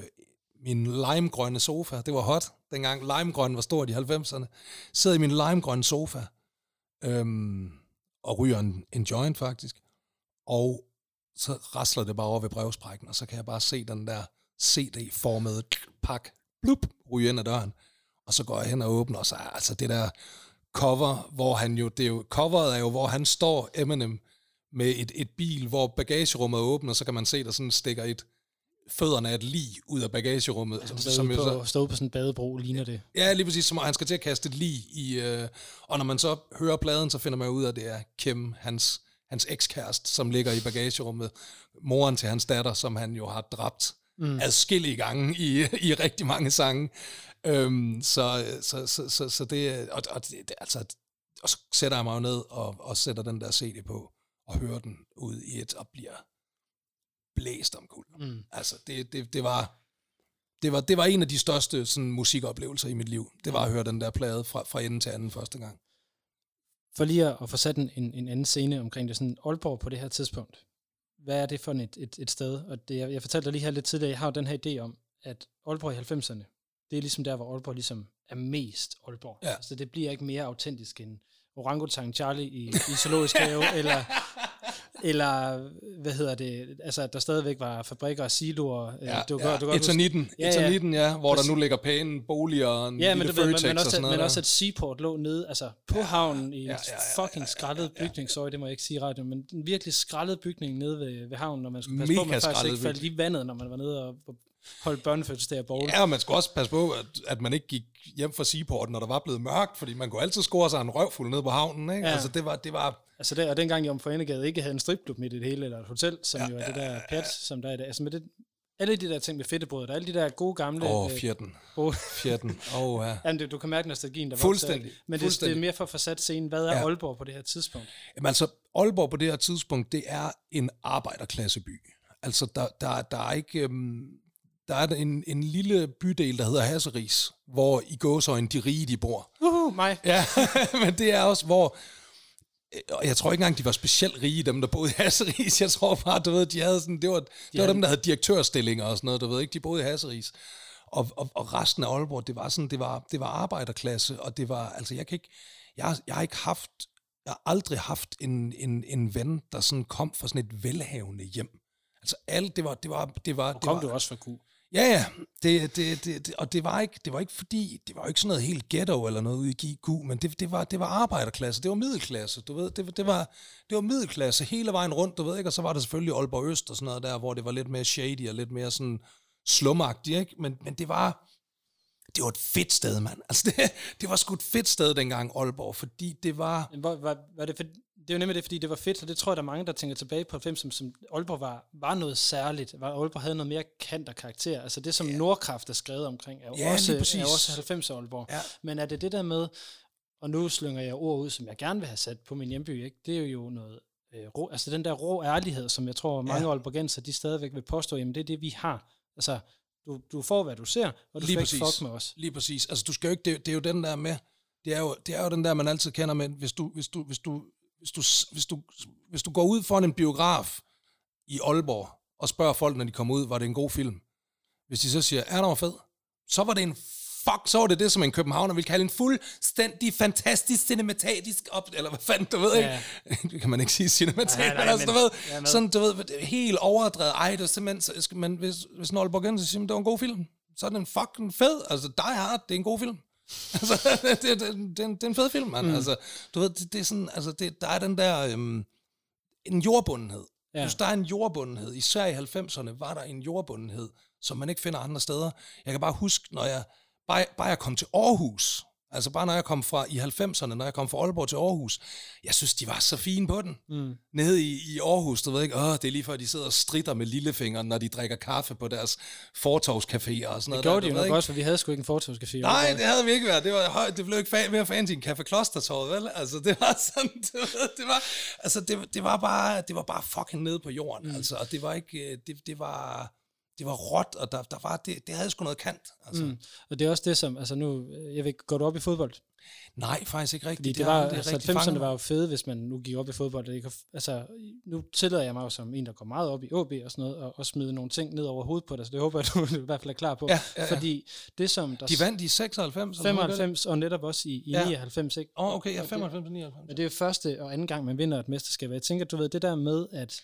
min limegrønne sofa. Det var hot, dengang limegrøn var stort i 90'erne. Sidder i min limegrønne sofa øhm, og ryger en, en joint faktisk. Og så rasler det bare over ved brevsprækken, og så kan jeg bare se den der CD-formede pak, blup, ryge ind ad døren. Og så går jeg hen og åbner, og så altså det der cover, hvor han jo, det er jo, coveret er jo, hvor han står, Eminem, med et, et bil, hvor bagagerummet er åbent, og så kan man se, der sådan stikker et fødderne af et lig ud af bagagerummet. Som, som jo så, på, stå på sådan en badebro, ligner det. ja, lige præcis, som han skal til at kaste et lig i... Øh, og når man så hører pladen, så finder man ud af, at det er Kim, hans, hans ekskæreste, som ligger i bagagerummet. Moren til hans datter, som han jo har dræbt mm. adskillige gange i, i rigtig mange sange. Øhm, så, så, så, så, så det, og, og det, det, altså, og så sætter jeg mig jo ned og, og sætter den der CD på, og hører den ud i et, og bliver blæst om kul. Mm. Altså, det, det, det var... Det var, det var en af de største sådan, musikoplevelser i mit liv. Det var at høre den der plade fra, fra ende til anden første gang. For lige at, få sat en, en, en anden scene omkring det, sådan Aalborg på det her tidspunkt. Hvad er det for et, et, et sted? Og det, jeg, jeg fortalte dig lige her lidt tidligere, jeg har jo den her idé om, at Aalborg i 90'erne, det er ligesom der, hvor Aalborg ligesom er mest Aalborg. Ja. Så det bliver ikke mere autentisk end Orangutang Charlie i, i Zoologisk Have, eller, eller, hvad hedder det, altså, at der stadigvæk var fabrikker og siloer. Ja, du, ja. du huske- Eternitten, Ja, ja. Eternitten, ja, hvor Præcis. der nu ligger pæne boliger og en Ja, men, ved, men, men, og også, noget. men også at Seaport lå nede, altså på ja, havnen i ja, ja, ja, ja, ja, fucking ja, skrællet ja, ja. bygning, sorry, det må jeg ikke sige radio, men en virkelig skrællet bygning nede ved, ved havnen, når man skulle passe på, at Mega man faktisk ikke faldt i vandet, når man var nede og, og holdt børnefødselsdag og bowl. Ja, og man skulle også passe på, at, at man ikke gik hjem fra Seaport, når der var blevet mørkt, fordi man kunne altid score sig en røvfuld ned på havnen. Ikke? Ja. Altså, det var, det var, Altså der, og dengang Jomfru Anegade ikke havde en stripklub midt i det hele, eller et hotel, som Ja, jo er det ja, der ja, pjat, som der er i dag. Altså med det, alle de der ting med fedtebrød, der alle de der gode gamle... åh, oh, fjerten, gode, fjerten, åh, oh, ja. Jamen, det, du kan mærke nostalgien, der vokser. Fuldstændig, Men det, det fuldstændig. er mere for at få sat scenen. Hvad er Ja. ja. Aalborg på det her tidspunkt? Jamen altså, Aalborg på det her tidspunkt, det er en arbejderklasseby. Altså, der, der, der er ikke... Øhm, der er en, en lille bydel, der hedder Hasseris, hvor i gåsøjne de rige, de bor. Uhu, mig. Ja, men det er også, hvor... Og jeg tror ikke engang, de var specielt rige, dem der boede i Hasseris. Jeg tror bare, du ved, de havde sådan... Det var, det var dem, der havde direktørstillinger og sådan noget, du ved ikke? De boede i Hasseris. Og, og, og resten af Aalborg, det var sådan, det var, det var arbejderklasse, og det var, altså jeg kan ikke, jeg, jeg har ikke haft, jeg har aldrig haft en, en, en ven, der sådan kom fra sådan et velhavende hjem. Altså alt, det var, det var, det var, det kom var, du også fra Q. Ja, ja. Det, det, det, det, og det var, ikke, det var ikke fordi, det var ikke sådan noget helt ghetto eller noget ude i GQ, men det, det, var, det var arbejderklasse, det var middelklasse, du ved, det, det, var, det var middelklasse hele vejen rundt, du ved ikke, og så var der selvfølgelig Aalborg Øst og sådan noget der, hvor det var lidt mere shady og lidt mere sådan slumagtigt, ikke? Men, men det var, det var et fedt sted, mand. Altså det, det var sgu et fedt sted dengang, Aalborg, fordi det var, Men Hvor, var, var det, for, det er jo nemlig det, fordi det var fedt, og det tror jeg, der er mange, der tænker tilbage på 90, som, som Aalborg var, var noget særligt. Var, Aalborg havde noget mere kant og karakter. Altså det, som yeah. Nordkraft er skrevet omkring, er jo Ja, også, er også 90 Aalborg. Ja. Men er det det der med, og nu slynger jeg ord ud, som jeg gerne vil have sat på min hjemby, ikke? det er jo noget, øh, rå, altså den der rå ærlighed, som jeg tror, mange Ja. ja. Aalborgenser, de stadigvæk vil påstå, jamen det er det, vi har. Altså, du, du får, hvad du ser, og du Lige skal præcis. ikke fuck med os. Lige præcis. Altså, du skal jo ikke, det, det er jo den der med, det er jo, det er jo den der, man altid kender med, hvis du, hvis du, hvis du, hvis du, hvis du, hvis du går ud foran en biograf i Aalborg, og spørger folk, når de kommer ud, var det en god film? Hvis de så siger, ja, den var fed, så var det en fuck, så var det det, som en københavner vil kalde en fuldstændig fantastisk cinematisk op, eller hvad fanden, du ved Ja. ikke? Det kan man ikke sige cinematisk, Nej, nej, nej, men altså, du ved, er med. sådan, du ved, helt overdrevet, ej, det er simpelthen, så man, hvis, hvis Aalborgenser siger, "Men det var en god film, så er den fucking fed, altså Die Hard, det er en god film. altså, det, det, det, det, er en- det er en fed film, mand. Mm. Altså, du ved, det, det er sådan, altså, det, der er den der, øhm, en jordbundenhed. Ja. Ja. Hvis der er en jordbundenhed, især i 90'erne var der en jordbundenhed, som man ikke finder andre steder. Jeg kan bare huske, når jeg, bare, bare jeg kom til Aarhus, altså bare når jeg kom fra i 90'erne, når jeg kom fra Aalborg til Aarhus, jeg synes, de var så fine på den. Mm. Nede i, i Aarhus, du ved ikke, åh, det er lige før, de sidder og stritter med lillefingeren, når de drikker kaffe på deres fortovscaféer og sådan Det noget. gjorde der, de jo nok ikke? også, for vi havde sgu ikke en fortovscafé. Nej, det havde vi ikke været. Det, var, høj- det blev ikke fa- mere fancy end Café Klostertorvet, vel? Altså, det var sådan, det var, det var, altså, det, det var bare, det var bare fucking nede på jorden, mm. altså, og det var ikke, øh, det, det var, det var råt, og der, der var, det, det havde sgu noget kant, altså. Mm. Og det er også det, som, altså nu, jeg ved, går du op i fodbold? Nej, faktisk ikke rigtigt. Fordi det, har var, aldrig altså rigtig 90'erne fanget var jo fede, hvis man nu gik op i fodbold. Det kan, altså, nu tillader jeg mig jo som en, der går meget op i OB og sådan noget, og, og smide nogle ting ned over hovedet på dig, så det håber jeg, du i hvert fald er klar på. Ja, ja, ja. Fordi det som der... De vandt i 96? eller hvad var det? 95 og netop også i, i Ja. ja. 99, ikke? Åh, oh, okay, ja, Og 95 og 99. Men det er jo første og anden gang, man vinder et mesterskab. Jeg tænker, du ved, det der med, at,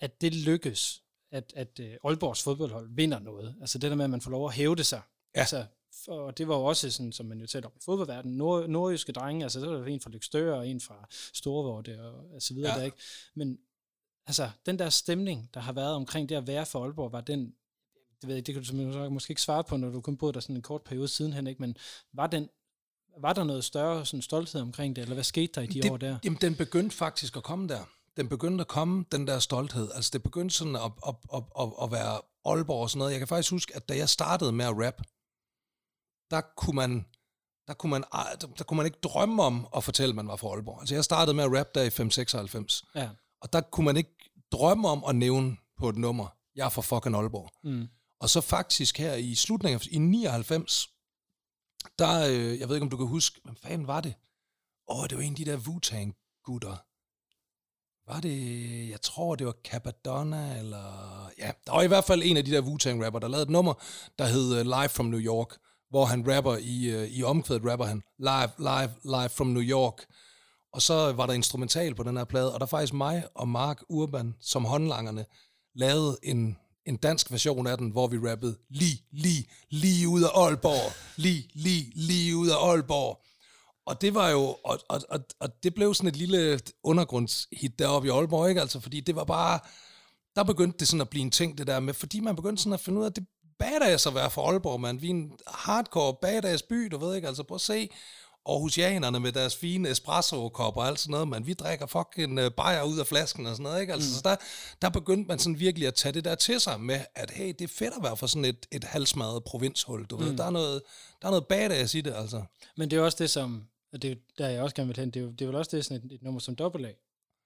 at det lykkes, at, at uh, Aalborgs fodboldhold vinder noget. Altså det der med, at man får lov at hævde sig. Ja. Altså, og det var jo også sådan, som man jo talte om i fodboldverdenen, nord, nordjyske drenge, altså så var der en fra Lykstør og en fra Storvorte og, og så videre Ja. der, ikke? Men altså, den der stemning, der har været omkring det at være for Aalborg, var den det, ved jeg, ikke, det kan du måske ikke svare på, når du kun boede der sådan en kort periode siden, Henrik, men var, den, var der noget større sådan, stolthed omkring det, eller hvad skete der i de det, år der? Jamen, den begyndte faktisk at komme der. Den begyndte at komme, den der stolthed. Altså, det begyndte sådan at, at, at, at, at være Aalborg og sådan noget. Jeg kan faktisk huske, at da jeg startede med at rap, der kunne man, der kunne man, ej, der, kunne man ikke drømme om at fortælle, at man var fra Aalborg. Altså, jeg startede med at rap der i 596. Ja. Og der kunne man ikke drømme om at nævne på et nummer, jeg er fra fucking Aalborg. Mm. Og så faktisk her i slutningen af i 99, der, øh, jeg ved ikke om du kan huske, hvad fanden var det? Åh, oh, det var en af de der Wu-Tang-gutter. Var det, jeg tror det var Capadonna, eller... Ja, der var i hvert fald en af de der Wu-Tang-rapper, der lavede et nummer, der hed uh, Live from New York, hvor han rapper i, uh, i omkvædet, rapper han Live, Live, Live from New York. Og så var der instrumental på den her plade, og der faktisk mig og Mark Urban, som håndlangerne, lavede en, en dansk version af den, hvor vi rappede lige, lige, lige ud af Aalborg, lige, lige, lige ud af Aalborg. Og det var jo, og, og, og, og det blev sådan et lille undergrundshit deroppe i Aalborg, ikke? Altså, fordi det var bare, der begyndte det sådan at blive en ting, det der med, fordi man begyndte sådan at finde ud af, at det badass at være fra Aalborg, man. Vi er en hardcore badass by, du ved ikke, altså prøv at se Aarhusianerne med deres fine espresso-kopper og alt sådan noget, man. Vi drikker fucking uh, bajer ud af flasken og sådan noget, ikke? Altså, mm. så der, der begyndte man sådan virkelig at tage det der til sig med, at hey, det er fedt at være fra sådan et, et halsmadret provinshul, du mm. ved. Der er, noget, der er noget badass i det, altså. Men det er også det, som, og det er jo der, jeg også gerne vil hen, det er, jo, det er vel også det, sådan et, et nummer som AA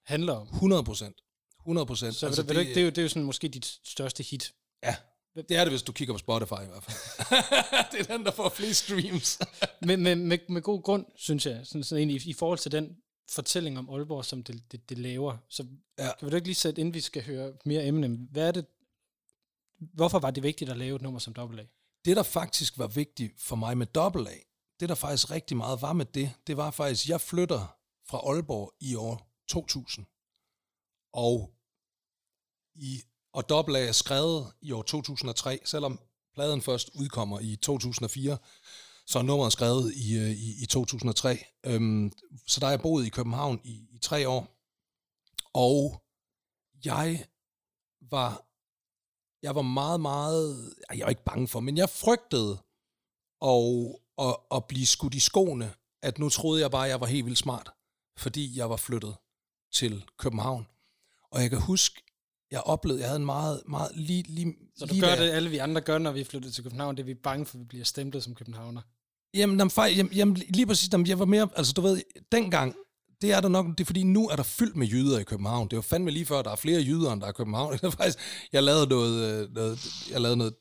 handler om. 100 procent. 100 procent. Så altså, det, det, det, er jo, det er jo sådan måske dit største hit. Ja, det er det, hvis du kigger på Spotify i hvert fald. det er den, der får flest streams. med, med, med, med god grund, synes jeg, sådan, sådan egentlig, i, i forhold til den fortælling om Aalborg, som det, det, det laver. Så Ja. kan vi da ikke lige sætte, inden vi skal høre mere Eminem, hvad er det, hvorfor var det vigtigt at lave et nummer som AA? Det, der faktisk var vigtigt for mig med AA, det der faktisk rigtig meget var med det, det var faktisk, jeg flytter fra Aalborg i år 2000. Og i og AA er skrevet i år 2003, selvom pladen først udkommer i 2004, så er nummeret skrevet i, øh, i, i 2003. Øhm, så der har jeg boet i København i, i tre år, og jeg var, jeg var meget, meget, jeg var ikke bange for, men jeg frygtede at, at, at blive skudt i skoene, at nu troede jeg bare, at jeg var helt vildt smart, fordi jeg var flyttet til København. Og jeg kan huske, jeg oplevede, jeg havde en meget, meget lige, lige, Så du lige gør da- det, alle vi andre gør, når vi flytter til København, det er vi bange for, at vi bliver stemplet som københavner. Jamen, jamen, jamen, jamen, lige præcis, jamen, jeg var mere, altså du ved, dengang, det er der nok, det er fordi nu er der fyldt med jyder i København. Det var fandme lige før, der er flere jyder, end der er i København. Det er faktisk, jeg lavede noget, øh, noget, jeg lavede noget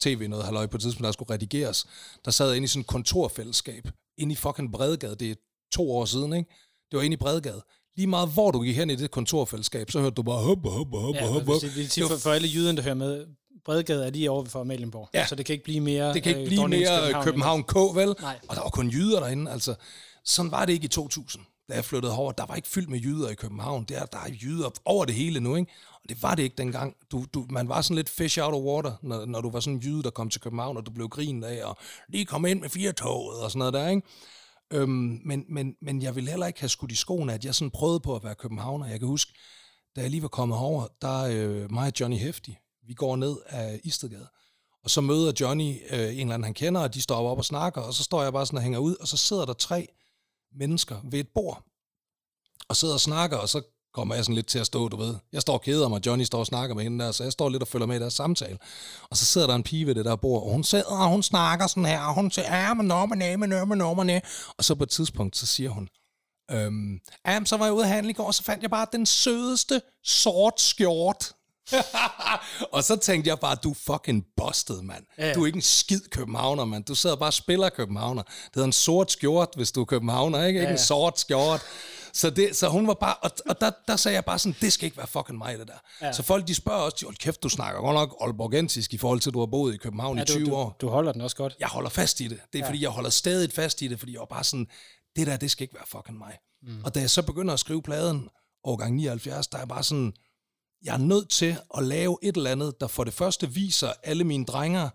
tv, noget halløj på et tidspunkt, der skulle redigeres. Der sad jeg inde i sådan et kontorfællesskab, inde i fucking Bredegade, det er to år siden, ikke? Det var inde i Bredegade. Lige meget hvor du gik hen i det kontorfællesskab, så hørte du bare hop, hop, hop, Ja, hop, hvis, hvis, for, for alle jyderne, der hører med, Bredegade er lige over for Amalienborg. Ja. Så det kan ikke blive mere... Det kan ikke øh, blive mere København, København K, vel? Nej. Og der var kun jyder derinde, altså. Sådan var det ikke i 2000, da jeg flyttede herover. Der var ikke fyldt med jyder i København. Der, der er jyder over det hele nu, ikke? Og det var det ikke dengang. Du, du, man var sådan lidt fish out of water, når, når du var sådan en jyde, der kom til København, og du blev grinet af, og lige kom ind med fire toget og sådan noget der, ikke? Øhm, men, men, men jeg ville heller ikke have skudt i skoene, at jeg sådan prøvede på at være københavner. Jeg kan huske, da jeg lige var kommet over, der øh, mig og Johnny Hefti, vi går ned af Istedgade, og så møder Johnny øh, en eller anden, han kender, og de står op og snakker, og så står jeg bare sådan og hænger ud, og så sidder der tre mennesker ved et bord, og sidder og snakker, og så kommer jeg sådan lidt til at stå, du ved. Jeg står og keder mig, Johnny står og snakker med hende der, så jeg står lidt og følger med i deres samtale. Og så sidder der en pige ved det der bord, og hun sidder, og hun snakker sådan her, og hun siger, ja, men nå, men næ, men nå, men nå, men. Og så på et tidspunkt, så siger hun, øhm, ja, så var jeg ude at handle i går, og så fandt jeg bare den sødeste sort skjort. og så tænkte jeg bare, du er fucking busted, mand. Ja, ja. Du er ikke en skid københavner, mand. Du sidder bare og spiller københavner. Det hedder en sort skjort, hvis du er københavner, ikke? Ikke Ja, en ja. sort skjort. Så, det, så hun var bare, og, og der, der sagde jeg bare sådan, det skal ikke være fucking mig, det der. Ja. Så folk, de spørger også, hold kæft, du snakker godt nok Aalborgensisk i forhold til, at du har boet i København ja, i 20 du, år. Du, holder den også godt. Jeg holder fast i det. Det er, ja. fordi jeg holder stadig fast i det, fordi jeg var bare sådan, det der, det skal ikke være fucking mig. Mm. Og da jeg så begynder at skrive pladen, årgang 79, der er bare sådan, jeg er nødt til at lave et eller andet, der for det første viser alle mine drenger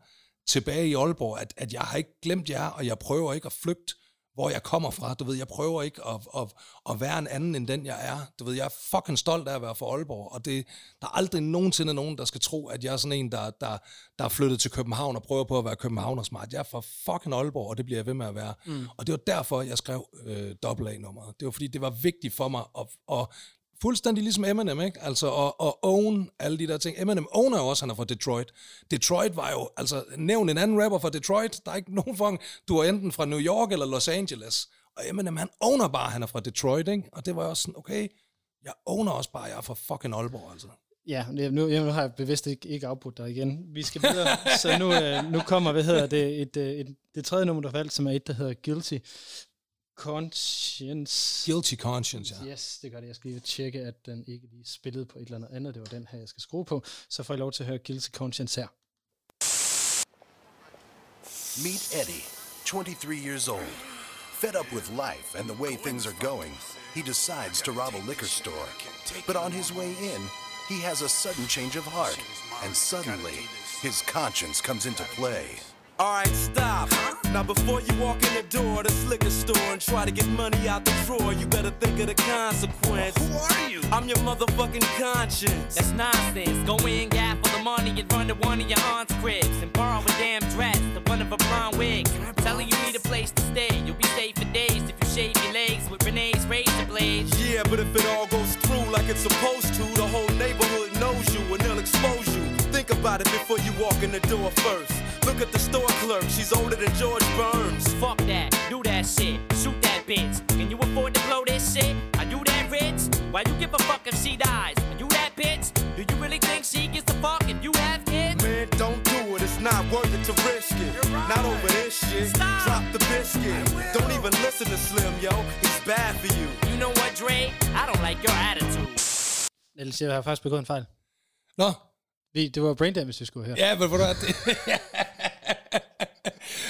tilbage i Aalborg, at, at jeg har ikke glemt jer, og jeg prøver ikke at flygte hvor jeg kommer fra. Du ved, jeg prøver ikke at, at, at være en anden end den, jeg er. Du ved, jeg er fucking stolt af at være fra Aalborg, og det, der er aldrig nogensinde nogen, der skal tro, at jeg er sådan en, der, der, der er flyttet til København og prøver på at være københavner smart. Jeg er fra fucking Aalborg, og det bliver jeg ved med at være. Mm. Og det var derfor, jeg skrev øh, AA-nummeret. Det var fordi, det var vigtigt for mig at, at fuldstændig ligesom Eminem, ikke? Altså og, og own alle de der ting. Eminem owner jo også, han er fra Detroit. Detroit var jo, altså nævn en anden rapper fra Detroit, der er ikke nogen fucking, du er enten fra New York eller Los Angeles. Og Eminem, han owner bare, han er fra Detroit, ikke? Og det var også sådan, okay, jeg owner også bare, jeg er fra fucking Aalborg, altså. Ja, nu, nu har jeg bevidst ikke, ikke afbrudt dig igen. Vi skal videre, så nu, øh, nu kommer, hvad hedder det, et, øh, et, det tredje nummer, der valgt, som er et, der hedder Guilty Conscience. Guilty Conscience, ja. Yes, det gør det. Jeg skal lige tjekke, at den ikke lige spillede på et eller andet andet. Det var den her, jeg skal skrue på. Så får jeg lov til at høre Guilty Conscience her. Meet Eddie, 23 years old. Fed up with life and the way things are going, he decides to rob a liquor store. But on his way in, he has a sudden change of heart, and suddenly, his conscience comes into play. Alright, stop. Now before you walk in the door of this liquor store and try to get money out the drawer, you better think of the consequence. Who are you? I'm your motherfucking conscience. That's nonsense. Go in, gap for the money, and run to one of your aunt's cribs and borrow a damn dress, the one of a brown wig. Tell her you need a place to stay. You'll be safe for days if you shave your legs with Renee's razor blades. Yeah, but if it all goes through like it's supposed to, the whole neighborhood knows you and they'll expose you. Think about it before you walk in the door first. Look at the store clerk, she's older than George Burns. Fuck that, do that shit, shoot that bitch. Can you afford to blow this shit? Are you that rich? Why you give a fuck if she dies? Are you that bitch? Do you really think she gets a fuck if you have kids? Man, don't do it, it's not worth it to risk it. Not over this shit. Stop. Drop the biscuit. Don't even listen to Slim, yo. He's bad for you. You know what, Dre? I don't like your attitude. Ellers, jeg har faktisk begået en fejl. Nå, Vi, det var Brain Damage, vi skulle høre. ja, men hvor det...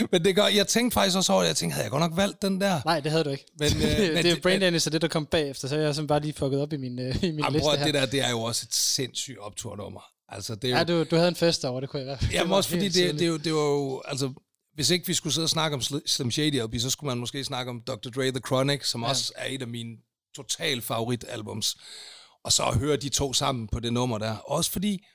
men det gør, jeg tænkte faktisk også over det, jeg tænkte, havde jeg godt nok valgt den der? Nej, det havde du ikke. Men, øh, det, men det er det- Brain Damage, så det, der kom bagefter, så jeg har simpelthen bare lige fucket op i min, øh, i min Jamen, liste at- her. det der, det er jo også et sindssygt opturnummer. Altså, det er jo, Ja, du, du havde en fest over, det kunne jeg i hvert fald. Jamen også fordi det, det, er jo, det var jo, altså, hvis ikke vi skulle sidde og snakke om Sli- Slim Shady LP, så skulle man måske snakke om Dr. Dre The Chronic, som ja. også er et af mine total favoritalbums. Og så at høre de to sammen på det nummer der. Også fordi,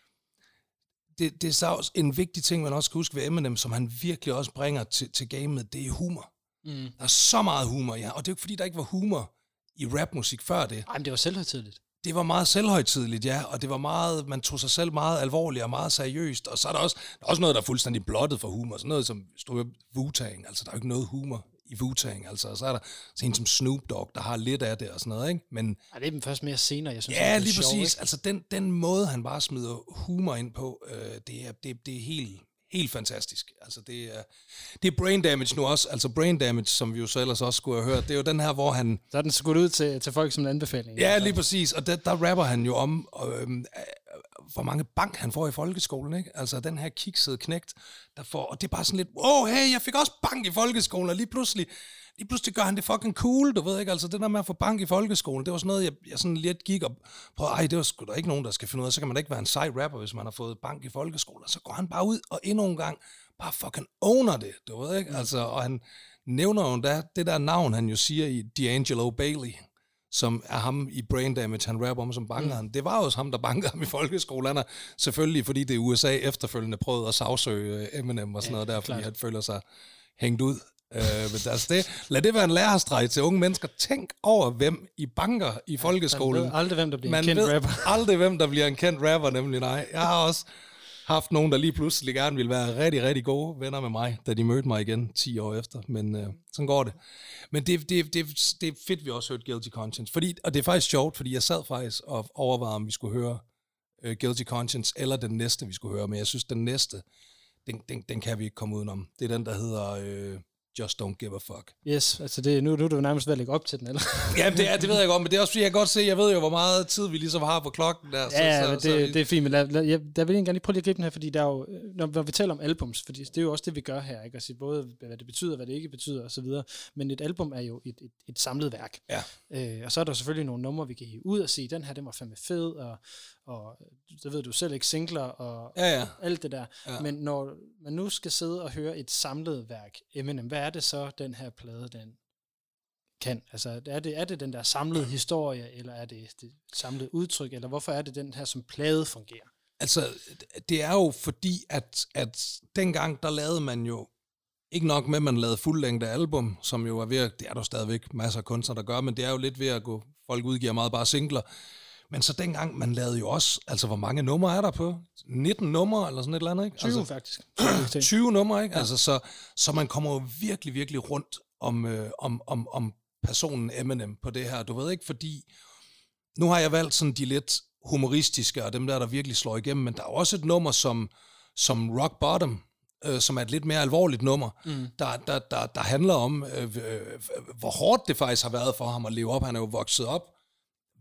det, det er så også en vigtig ting, man også skal huske ved Eminem, som han virkelig også bringer til, til gamet, det er humor. Mm. Der er så meget humor, ja. Og det er jo ikke fordi, der ikke var humor i rapmusik før det Ej, men det var selvhøjtidligt. det var meget selvhøjtidligt, ja, og det var meget, man tog sig selv meget alvorligt og meget seriøst, og så er der også, der er også noget, der er fuldstændig blottet for humor, sådan noget som store Wu-Tang, altså der er jo ikke noget humor i Wu-Tang, altså, og så er der sådan en som Snoop Dogg, der har lidt af det og sådan noget, ikke? Men Ej, det er den først mere senere, jeg synes. ja, det er lige sjov, præcis, ikke? altså den, den måde, han bare smider humor ind på, øh, det, er, det, det er helt, helt fantastisk. Altså det er, det er Brain Damage nu også, altså Brain Damage, som vi jo så ellers også skulle have hørt, det er jo den her, hvor han, Så er den skudt ud til, til folk som en anbefaling. Ja, lige præcis. Og der, der rapper han jo om, øh, hvor mange bank han får i folkeskolen, ikke? Altså den her kiksede knægt, der får, og det er bare sådan lidt, oh hey, jeg fik også bank i folkeskolen, og lige pludselig, lige pludselig gør han det fucking cool, du ved ikke, altså det der med at få bank i folkeskolen, det var sådan noget, jeg, jeg sådan lidt gik op på, ej, det var sgu da ikke nogen, der skal finde ud af, så kan man da ikke være en sej rapper, hvis man har fået bank i folkeskolen, så går han bare ud og endnu en gang bare fucking owner det, du ved ikke, altså, og han nævner jo da det der navn, han jo siger i D'Angelo Bailey, som er ham i Brain Damage, han rapper om som banker mm. Det var også ham, der bankede ham i folkeskolen. Han er selvfølgelig, fordi det er USA efterfølgende prøvet at sagsøge øh, Eminem og sådan ja, noget der, fordi klart. han føler sig hængt ud. Øh, men altså det, lad det være en lærestreg til unge mennesker. Tænk over, hvem I banker i folkeskolen. Man ved aldrig, hvem der bliver Man en kendt ved rapper. aldrig, hvem der bliver en kendt rapper, nemlig nej. Jeg har også haft nogen, der lige pludselig gerne ville være rigtig, rigtig gode venner med mig, da de mødte mig igen 10 år efter. Men øh, sådan går det. Men det, det, det, det er fedt, vi også hørte Guilty Conscience. Fordi, og det er faktisk sjovt, fordi jeg sad faktisk og overvejede, om vi skulle høre øh, Guilty Conscience, eller den næste, vi skulle høre. Men jeg synes, den næste, den, den, den kan vi ikke komme udenom. Det er den, der hedder øh, Just Don't Give a Fuck. Yes, altså det, nu, nu er du nærmest ved at lægge op til den, eller? Ja, det, er, det ved jeg godt, men det er også fordi, jeg godt se, jeg ved jo, hvor meget tid vi ligesom har på klokken der. Ja, ja, men så, det, det er fint, men lad, lad, jeg, der vil jeg gerne lige prøve lige at gribe den her, fordi der er jo, når, når vi taler om albums, fordi det er jo også det, vi gør her, ikke? Altså både, hvad det betyder, hvad det ikke betyder, og så videre. Men et album er jo et, et, et samlet værk. Ja. Øh, og så er der selvfølgelig nogle numre, vi kan hive ud og sige, den her, den var fandme fed, og, og så ved du selv ikke, singler og Ja, ja. alt det der. Ja. Ja. Men når man nu skal sidde og høre et samlet værk, Eminem, hvad er det så, den her plade, den kan? Altså, er det, er det den der samlede historie, eller er det det samlede udtryk, eller hvorfor er det den her, som plade fungerer? Altså, det er jo fordi, at, at dengang, der lavede man jo ikke nok med, at man lavede fuldlængde album, som jo er ved at, det er der stadigvæk masser af kunstnere, der gør, men det er jo lidt ved at gå, folk udgiver meget bare singler. Men så dengang, man lavede jo også, altså hvor mange numre er der på? 19 numre eller sådan et eller andet, ikke? 20 altså, faktisk. Så er det til. 20 numre, ikke? Ja. Altså, så, så man kommer jo virkelig, virkelig rundt om, øh, om, om, om personen Eminem på det her. Du ved ikke, fordi nu har jeg valgt sådan de lidt humoristiske, og dem der, der virkelig slår igennem, men der er også et nummer som, som Rock Bottom, øh, som er et lidt mere alvorligt nummer, mm. der, der, der, der handler om, øh, øh, hvor hårdt det faktisk har været for ham at leve op. Han er jo vokset op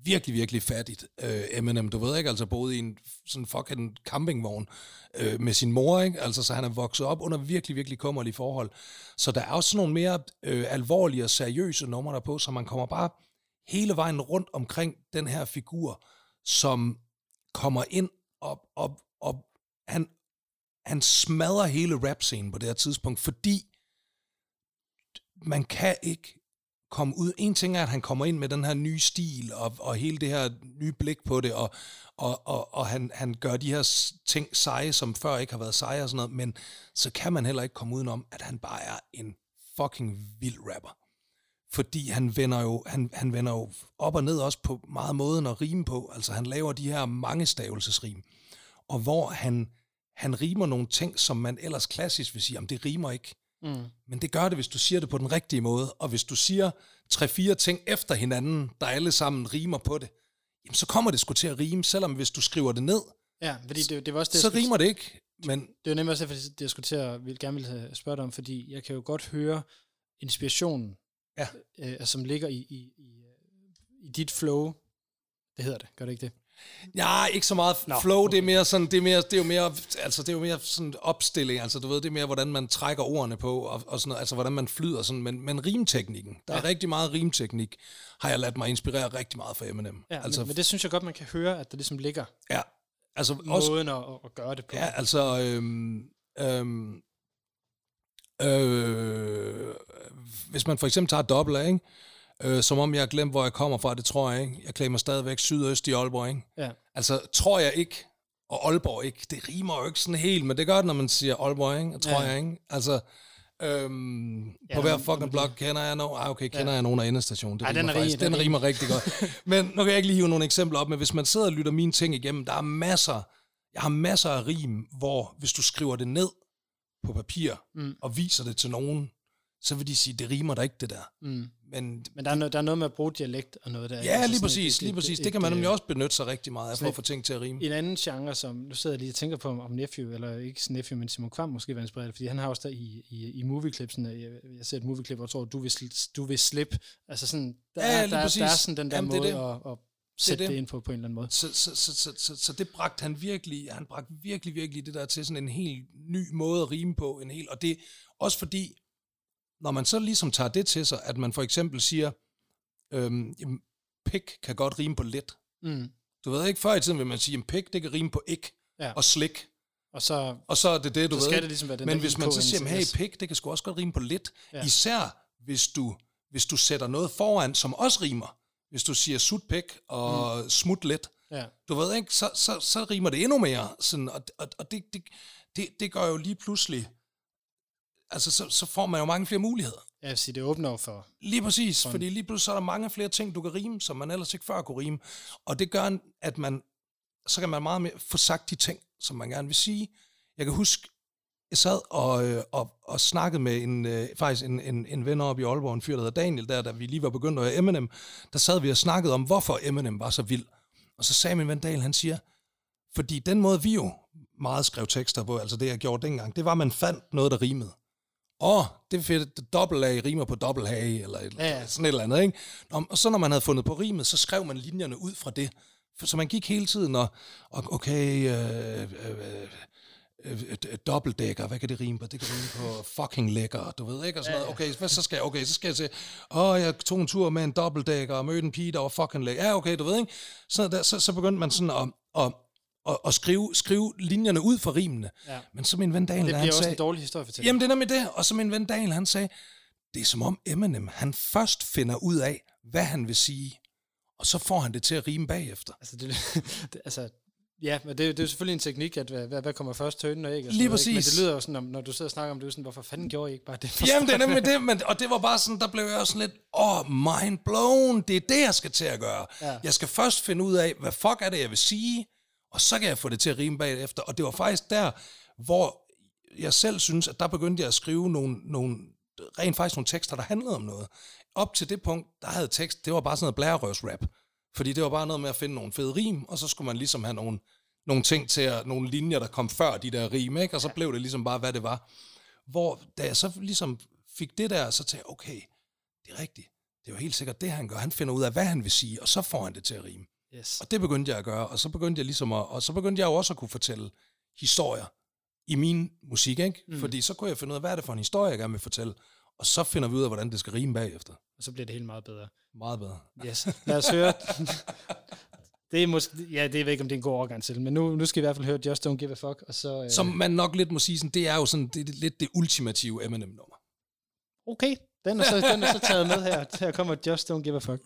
virkelig, virkelig fattigt, øh, Eminem, du ved ikke, altså boede i en sådan fucking campingvogn øh, med sin mor, ikke? Altså, så han er vokset op under virkelig, virkelig kummerlige forhold. Så der er også sådan nogle mere øh, alvorlige og seriøse numre der på, så man kommer bare hele vejen rundt omkring den her figur, som kommer ind og, og, og han, han smadrer hele rap-scenen på det her tidspunkt, fordi man kan ikke komme ud. En ting er, at han kommer ind med den her nye stil, og, og hele det her nye blik på det, og, og, og, og han, han gør de her ting seje, som før ikke har været seje og sådan noget, men så kan man heller ikke komme udenom, at han bare er en fucking vild rapper. Fordi han vender jo, han, han vender jo op og ned også på meget måden at rime på. Altså han laver de her mange stavelsesrim. Og hvor han, han rimer nogle ting, som man ellers klassisk vil sige, om det rimer ikke. Mm. Men det gør det, hvis du siger det på den rigtige måde. Og hvis du siger tre-fire ting efter hinanden, der alle sammen rimer på det, jamen så kommer det sgu til at rime, selvom hvis du skriver det ned, Ja, fordi det, det var også det, så skulle- rimer det ikke. Men Det var nemlig også det jeg skulle til at vil, gerne ville spørge dig om, fordi jeg kan jo godt høre inspirationen, Ja. øh, som ligger i, i, i, øh, i dit flow. Det hedder det, gør det ikke det? Ja, ikke så meget Nå, flow, det er mere sådan, det er mere, det er jo mere, altså det er jo mere sådan opstilling, altså du ved, det er mere, hvordan man trækker ordene på, og, og sådan noget, altså hvordan man flyder sådan, men, men rimteknikken, der ja. er rigtig meget rimteknik, har jeg ladt mig inspirere rigtig meget for Eminem. Ja, altså, men, men det synes jeg godt, man kan høre, at der ligesom ligger ja, altså også, også, måden at, at- gøre det på. Ja, altså, øhm, øhm, øh, hvis man for eksempel tager dobbelt ikke? Øh, som om jeg har glemt, hvor jeg kommer fra, det tror jeg ikke. Jeg klæder stadigvæk sydøst i Aalborg, ikke? ja. Altså, tror jeg ikke, og Aalborg ikke, det rimer jo ikke sådan helt, men det gør det, når man siger Aalborg, ikke? Tror Ja. jeg, ikke? Altså, øhm, Ja, på hver fucking blok kender jeg nogen. Ah, okay, kender ja. jeg nogen af endestationen. Det Ej, rimer den faktisk. den Den, er rimer rigtig godt. men nu kan jeg ikke lige hive nogle eksempler op, men hvis man sidder og lytter mine ting igennem, der er masser, jeg har masser af rim, hvor hvis du skriver det ned på papir, Mm. og viser det til nogen, så vil de sige, det rimer der ikke, det der. Mm. Men Men der er, noget, der er noget med at bruge dialekt og noget der. ja, altså lige præcis, et- lige præcis. et- Det kan man nemlig også benytte sig rigtig meget af, for at få ting til at rime. En anden genre, som nu sidder jeg lige og tænker på, om Nephew, eller ikke Nephew, men Simon Kvam måske var inspireret, fordi han har også der i, i, i movieklipsen, jeg, jeg ser et movieklip, hvor jeg tror, du vil, du vil slippe. Altså sådan, der, Ja, er, der, er- præcis. der er sådan den der Jamen, det måde det. at, at sætte det, det. det ind på, på en eller anden måde. Så, så, så, så, så, så det bragte han virkelig, han bragte virkelig, virkelig det der til sådan en helt ny måde at rime på, en helt, og det også fordi, når man så ligesom tager det til sig, at man for eksempel siger, øhm, jamen, pik kan godt rime på let. Mm. Du ved ikke, før i tiden vil man sige, at pik, det kan rime på ikke Ja. og slik. Og så, Og så er det det, du så ved. skal det ligesom være den Men hvis man så siger, hey, pik, det kan sgu også godt rime på lidt. Ja. Især hvis du, hvis du sætter noget foran, som også rimer. Hvis du siger sut pik og mm. smut lidt. Ja. Du ved ikke, så, så, så rimer det endnu mere. Sådan, og og, og det, det, det, det gør jo lige pludselig, altså så, så får man jo mange flere muligheder. Jeg vil sige, det åbner jo for... Lige præcis, fordi lige pludselig så er der mange flere ting, du kan rime, som man ellers ikke før kunne rime. Og det gør, at man, så kan man meget mere få sagt de ting, som man gerne vil sige. Jeg kan huske, jeg sad og, øh, og, og snakkede med en, øh, faktisk en, en, en ven oppe i Aalborg, en fyr, der hedder Daniel, der, da vi lige var begyndt at høre Eminem, der sad vi og snakkede om, hvorfor Eminem var så vild. Og så sagde min ven Daniel, han siger, fordi den måde, vi jo meget skrev tekster på, altså det, jeg gjorde dengang, det var, at man fandt noget, der rimede. Åh, oh, det er fedt, dobbelt A rimer på dobbelt A, eller et, Ja, sådan et eller andet, ikke? Nå, Og så når man havde fundet på rimet, så skrev man linjerne ud fra det. Så man gik hele tiden og, og okay, øh, øh, øh, øh, dobbeltdækker, hvad kan det rime på? Det kan rime på fucking lækker, du ved ikke? Og sådan noget. Okay, hvad så skal jeg? Okay, så skal jeg se, åh, jeg tog en tur med en dobbeltdækker og mødte en pige, der var fucking lækker. Ja, okay, du ved ikke? Så, der, så, så begyndte man sådan at, at, at, at skrive, skrive linjerne ud fra rimene. Ja. Men så min ven Daniel, Det han bliver også sagde, en dårlig historie for Jamen, det er nemlig det. Og så min ven Daniel, han sagde, det er som om Eminem, han først finder ud af, hvad han vil sige, og så får han det til at rime bagefter. Altså, det, det, altså, ja, men det, det er jo selvfølgelig en teknik, at hvad, hvad, kommer først, hønen og æg? Og Lige noget, ikke? Men præcis. det lyder jo sådan, når du sidder og snakker om det, sådan, hvorfor fanden gjorde I ikke bare det? Jamen, det er nemlig det, men, og det var bare sådan, der blev jeg også sådan lidt, åh, oh, mind blown, det er det, jeg skal til at gøre. Ja. Jeg skal først finde ud af, hvad fuck er det, jeg vil sige, og så kan jeg få det til at rime bagefter. Og det var faktisk der, hvor jeg selv synes, at der begyndte jeg at skrive nogle, nogle rent faktisk nogle tekster, der handlede om noget. Op til det punkt, der havde tekst, det var bare sådan noget blærerøvsrap. Fordi det var bare noget med at finde nogle fede rim, og så skulle man ligesom have nogle, nogle ting til at, nogle linjer, der kom før de der rim, ikke? og så blev det ligesom bare, hvad det var. Hvor da jeg så ligesom fik det der, så tænkte jeg, okay, det er rigtigt. Det er jo helt sikkert det, han gør. Han finder ud af, hvad han vil sige, og så får han det til at rime. Yes. Og det begyndte jeg at gøre, og så begyndte jeg ligesom at, og så begyndte jeg jo også at kunne fortælle historier i min musik, ikke? Mm. Fordi så kunne jeg finde ud af, hvad er det for en historie, jeg gerne vil fortælle, og så finder vi ud af, hvordan det skal rime bagefter. Og så bliver det helt meget bedre. Meget bedre. Yes. Lad os høre. det er måske, ja, det ved ikke, om det er en god overgang til, men nu, nu skal vi i hvert fald høre Just Don't Give a Fuck, og så... Øh, Som man nok lidt må sige, sådan, det er jo sådan, det er lidt det ultimative Eminem-nummer. Okay, den er, så, den er så taget med her. Her kommer Just Don't Give a Fuck.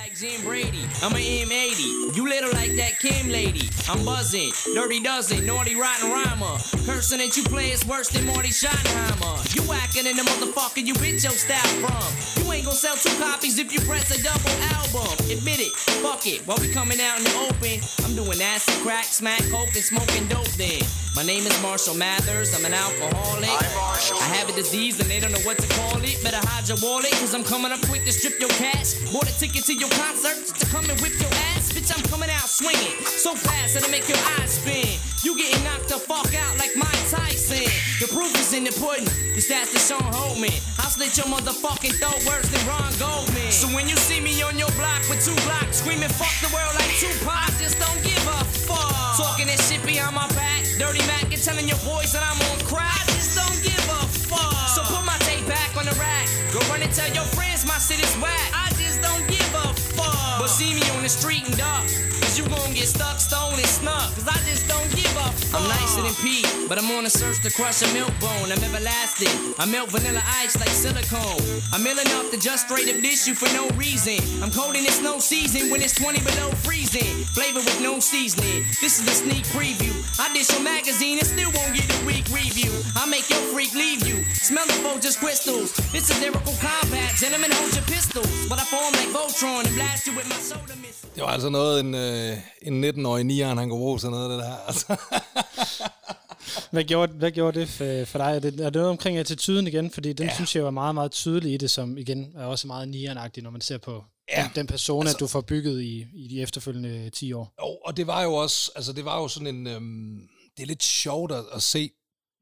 Like Jim Brady. I'm an M80. You little like that Kim lady. I'm buzzing. Dirty dozen. Naughty rotten rhymer. Cursing that you play is worse than Marty Schottenheimer. You acting in the motherfucker you bitch your style from. You ain't gonna sell two copies if you press a double album. Admit it. Fuck it. While we coming out in the open, I'm doing acid, crack, smack, coke, and smoking dope then. My name is Marshall Mathers. I'm an alcoholic. I have a disease and they don't know what to call it. Better hide your wallet, cause I'm coming up quick to strip your cash. Bought a ticket to your concert to come and whip your ass. Bitch, I'm coming out swinging so fast that'll make your eyes spin. You getting knocked the fuck out like Mike Tyson. The proof is in the pudding. The stats to Sean Holman. I'll slit your motherfucking throat worse than Ron Goldman. So when you see me on your block with two blocks screaming fuck the world like Tupac, just don't give a fuck. Talking that shit behind my back. Dirty Mac and telling your boys that I'm on crack. I just don't give a fuck. So put my tape back on the rack. Go run and tell your friends my shit is whack. I just don't give a fuck. But see me on the street and duck. Cause you gon' get stuck, stolen, and snuck. Cause I just don't give a fuck. I'm nicer than Pete, but I'm on a search to crush a milk bone. I'm everlasting. I melt vanilla ice like silicone. I'm ill enough to just straight up dish you for no reason. I'm cold in it's no season when it's 20 below freezing. Flavor with no seasoning. This is a sneak preview. I dish your magazine and still won't get a week review. I make your freak leave you. Smell the just crystals. This is lyrical combat. Gentlemen, hold your pistols. But I form like Voltron and blast you with my soda missile. Det var altså noget, en, øh, en 19-årig nieren, han kunne bruge sådan noget af det der. Altså. Hvad gjorde, hvad gjorde det for, for dig? Er det, er det noget omkring attituden igen? Fordi den ja. synes jeg var meget, meget tydelig i det, som igen er også meget nianagtig, når man ser på ja. den, den persona, altså, du får bygget i, i de efterfølgende 10 år. Jo, og det var jo også, altså det var jo sådan en, øhm, det er lidt sjovt at, at se,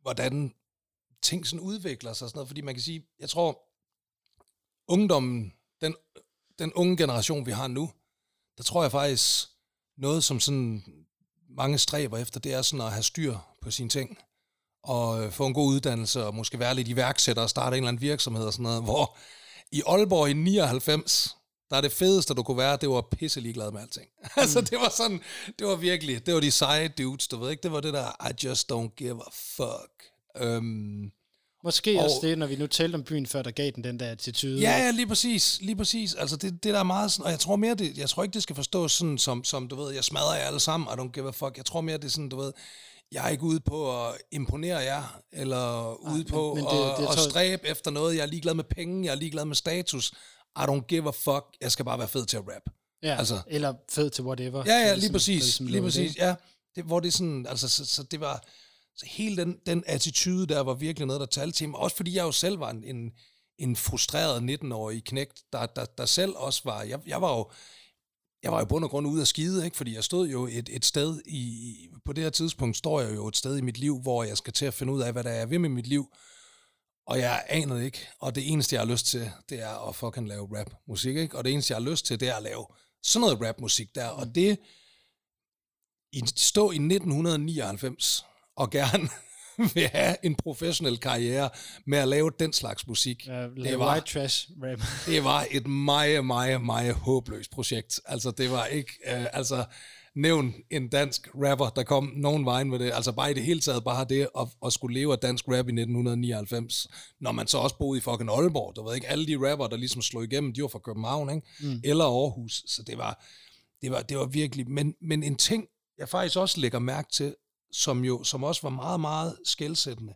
hvordan ting sådan udvikler sig og sådan noget, fordi man kan sige, jeg tror, ungdommen, den, den unge generation, vi har nu, der tror jeg faktisk, noget som sådan mange stræber efter, det er sådan at have styr på sine ting, og øh, få en god uddannelse, og måske være lidt iværksætter og starte en eller anden virksomhed og sådan noget, hvor i Aalborg i 99, der er det fedeste, du kunne være, det var pisse ligeglad med alting. Mm. altså, det var sådan, det var virkelig, det var de seje dudes, du ved ikke, det var det der, I just don't give a fuck. Um, Måske Og- også det, når vi nu talte om byen før, der gav den den der attitude. Ja, ja, lige præcis, lige præcis. Altså det, det der er meget sådan, og jeg tror mere, det, jeg tror ikke, det skal forstås sådan, som, som du ved, jeg smadrer jer alle sammen, I don't give a fuck. Jeg tror mere, det er sådan, du ved, jeg er ikke ude på at imponere jer, eller ude men- på men at, det- det at stræbe efter noget. Jeg er ligeglad med penge, jeg er ligeglad med status. I don't give a fuck. Jeg skal bare være fed til at rap. ja altså- eller fed til whatever. Ja, ja, Det lige sådan- det er præcis. ligesom Lige præcis, ja. Det, hvor det sådan, altså, så, så det var, så hele den, den attitude der var virkelig noget, der talte til mig. Også fordi jeg jo selv var en, en, en frustreret 19-årig knægt, der, der, der selv også var, jeg, jeg var jo, jeg var jo bund og grund ude af skide, ikke? fordi jeg stod jo et, et sted i, på det her tidspunkt står jeg jo et sted i mit liv, hvor jeg skal til at finde ud af, hvad der er, vil med mit liv, og jeg anede ikke, og det eneste, jeg har lyst til, det er at fucking lave rap-musik, ikke? Og det eneste, jeg har lyst til, det er at lave sådan noget rap-musik der, og det i, stå i 1999 og gerne vil have en professionel karriere med at lave den slags musik. Ja, det, var, white trash rap. det var et meget, meget, meget håbløst projekt. Altså, det var ikke... Øh, altså, nævn en dansk rapper, der kom nogen vejen med det. Altså bare i det hele taget, bare det at, at skulle leve af dansk rap i 1999, når man så også boede i fucking Aalborg. Du ved ikke, alle de rapper, der ligesom slog igennem, de var fra København, ikke? Mm. Eller Aarhus. Så det var, det var, det var virkelig... Men, men en ting, jeg faktisk også lægger mærke til, som jo som også var meget, meget skældsættende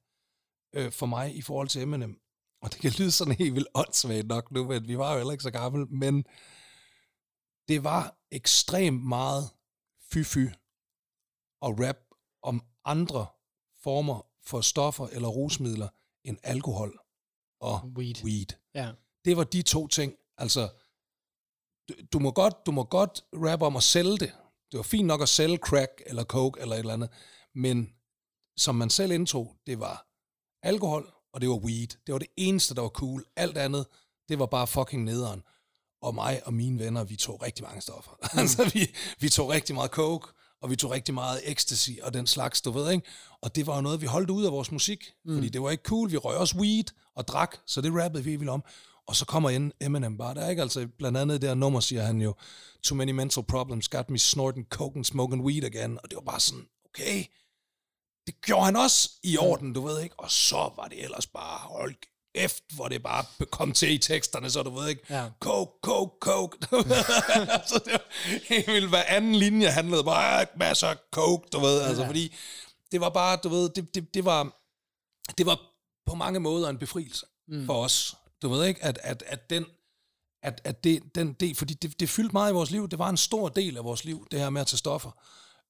øh, for mig i forhold til Eminem, og det kan lyde sådan helt vildt åndssvagt nok nu, men vi var jo heller ikke så gamle, men det var ekstremt meget fy-fy og rap om andre former for stoffer eller rusmidler end alkohol og Weed. weed. Ja. Det var de to ting. Altså, du, du, må godt, du må godt rappe om at sælge det. Det var fint nok at sælge crack eller coke eller et eller andet, men som man selv indtog, det var alkohol og det var weed. Det var det eneste, der var cool. Alt andet, det var bare fucking nederen. Og mig og mine venner, vi tog rigtig mange stoffer. Mm. altså, vi, vi tog rigtig meget coke, og vi tog rigtig meget ecstasy og den slags, du ved, ikke? Og det var jo noget, vi holdt ud af vores musik, mm. fordi det var ikke cool. Vi røg også weed og drak, så det rappede vi vildt om. Og så kommer Eminem bare der, ikke? Altså, blandt andet det her nummer, siger han jo, Too many mental problems got me snorting coke and smoking weed again. Og det var bare sådan, okay, det gjorde han også i orden, du ved ikke? Og så var det ellers bare, hold efter, hvor det bare kom til i teksterne, så du ved ikke, Ja. coke, coke, coke. så det var helt vildt, hver anden linje handlede bare, "Ah, masser af coke, du ved, altså, fordi det var bare, du ved, det, det, det var, det var på mange måder en befrielse mm. for os. Du ved ikke, at, at, at den, at, at det, den del, fordi det, det fyldte meget i vores liv, det var en stor del af vores liv, det her med at tage stoffer.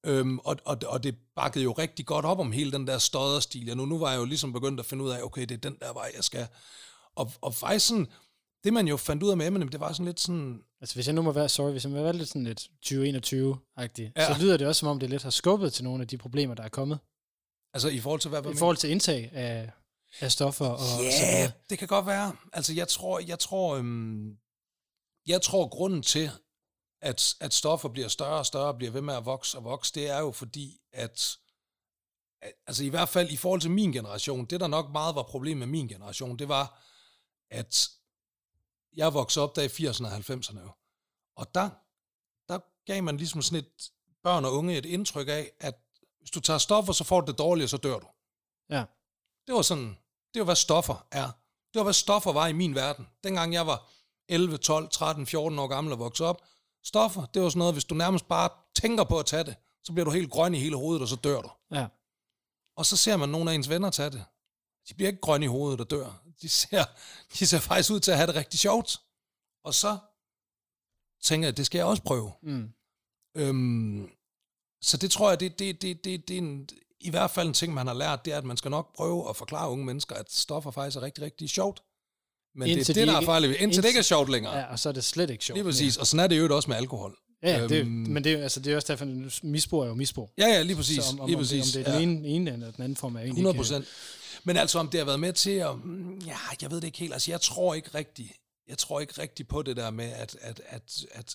Øhm, og, og, og det bakkede jo rigtig godt op om hele den der stodderstil. Ja, nu, nu var jeg jo ligesom begyndt at finde ud af, okay, det er den der vej, jeg skal. Og, og faktisk sådan, det man jo fandt ud af med Eminem, det var sådan lidt sådan, Altså hvis jeg nu må være, sorry, hvis jeg må være lidt sådan lidt 2021-agtig, Ja. så lyder det også som om, det lidt har skubbet til nogle af de problemer, der er kommet. altså i forhold til hvad, hvad I forhold til indtag af, af stoffer og så Ja, videre. det kan godt være. Altså, jeg tror, jeg tror, øhm, jeg tror grunden til, at, at stoffer bliver større og større, bliver ved med at vokse og vokse, det er jo fordi, at, at altså i hvert fald i forhold til min generation, det der nok meget var problemet med min generation, det var, at jeg voksede op der i 80'erne og 90'erne jo. Og der, der gav man ligesom sådan et børn og unge et indtryk af, at hvis du tager stoffer, så får du det dårligt, og så dør du. Ja. Det var sådan, det var hvad stoffer er. Det var hvad stoffer var i min verden. Dengang jeg var 11, 12, 13, 14 år gammel og voksede op. Stoffer, det var sådan noget, hvis du nærmest bare tænker på at tage det, så bliver du helt grøn i hele hovedet, og så dør du. Ja. Og så ser man nogle af ens venner tage det. De bliver ikke grønne i hovedet og dør. De ser, de ser faktisk ud til at have det rigtig sjovt. Og så tænker jeg, det skal jeg også prøve. Mm. Øhm, så det tror jeg, det, det, det, det, det er en, i hvert fald en ting, man har lært, det er, at man skal nok prøve at forklare unge mennesker, at stoffer faktisk er rigtig, rigtig sjovt. Men Indtil det er de det, der er farligt. Indtil, det indtil- ikke er sjovt længere. ja, og så er det slet ikke sjovt. Lige præcis. Og sådan er det jo også med alkohol. Ja, ja det, Øhm, men det, er altså, det er også derfor, misbrug er jo misbrug. Ja, ja, lige præcis. Så om, om, lige om, præcis. det, om det er ja. den ene, ene eller den anden form, er egentlig 100 ikke- procent. Men altså, om det har været med til at... mm, Ja, jeg ved det ikke helt. Altså, jeg tror ikke rigtigt, jeg tror ikke rigtigt på det der med, at, at, at, at,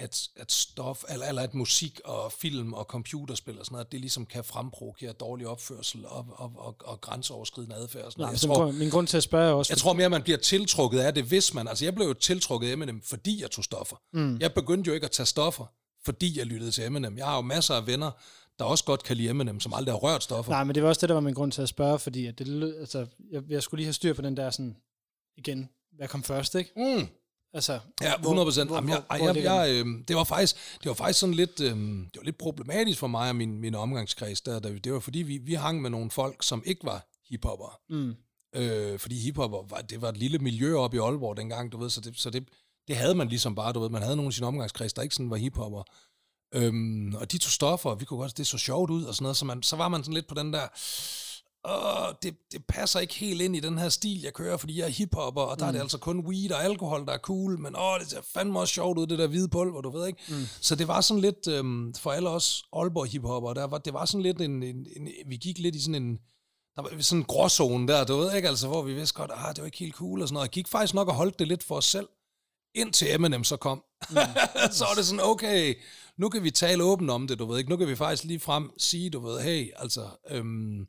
at, at stof, eller, eller at musik og film og computerspil og sådan noget, det ligesom kan fremprovokere dårlig opførsel og, og, og, og grænseoverskridende adfærd. Og sådan Nej, noget. Jeg min, tror, grund, min grund til at spørge er også, jeg tror mere, man bliver tiltrukket af det, hvis man... Altså, jeg blev jo tiltrukket af Eminem, fordi jeg tog stoffer. Mm. Jeg begyndte jo ikke at tage stoffer, fordi jeg lyttede til Eminem. Jeg har jo masser af venner, der også godt kan lide Eminem, som aldrig har rørt stoffer. Nej, men det var også det, der var min grund til at spørge, fordi at det altså, jeg, jeg skulle lige have styr på den der sådan, igen, hvad kom først, ikke? Mm. Altså, Ja, hvor- 100 procent. Jamen, jeg, jeg, jeg, jeg, øh, det var faktisk, det var faktisk sådan lidt, øh, det var lidt problematisk for mig og min, min omgangskreds der, der. Det var fordi, vi, vi hang med nogle folk, som ikke var hiphopper. Mm. Øh, fordi hiphopper, var, det var et lille miljø op i Aalborg dengang, du ved, så det, så det, det havde man ligesom bare, du ved. Man havde nogle af sine omgangskreds, der ikke sådan var hiphopper. Øhm, og de tog stoffer, og vi kunne godt, det så sjovt ud og sådan noget, så, man, så var man sådan lidt på den der, åh, det, det passer ikke helt ind i den her stil, jeg kører, fordi jeg er hiphopper, og der mm. er det altså kun weed og alkohol, der er cool, men åh, det ser fandme også sjovt ud, det der hvide pulver, du ved ikke? Mm. Så det var sådan lidt, øhm, for alle os Aalborg hiphopper, der var, det var sådan lidt en, en, en, vi gik lidt i sådan en, der var sådan en gråzone der, du ved ikke, altså, hvor vi vidste godt, ah, det var ikke helt cool og sådan noget. Jeg gik faktisk nok og holdt det lidt for os selv, indtil Eminem så kom. Mm. så var det sådan, okay, nu kan vi tale åbent om det, du ved ikke. Nu kan vi faktisk lige frem sige, du ved, hey, altså... Øhm,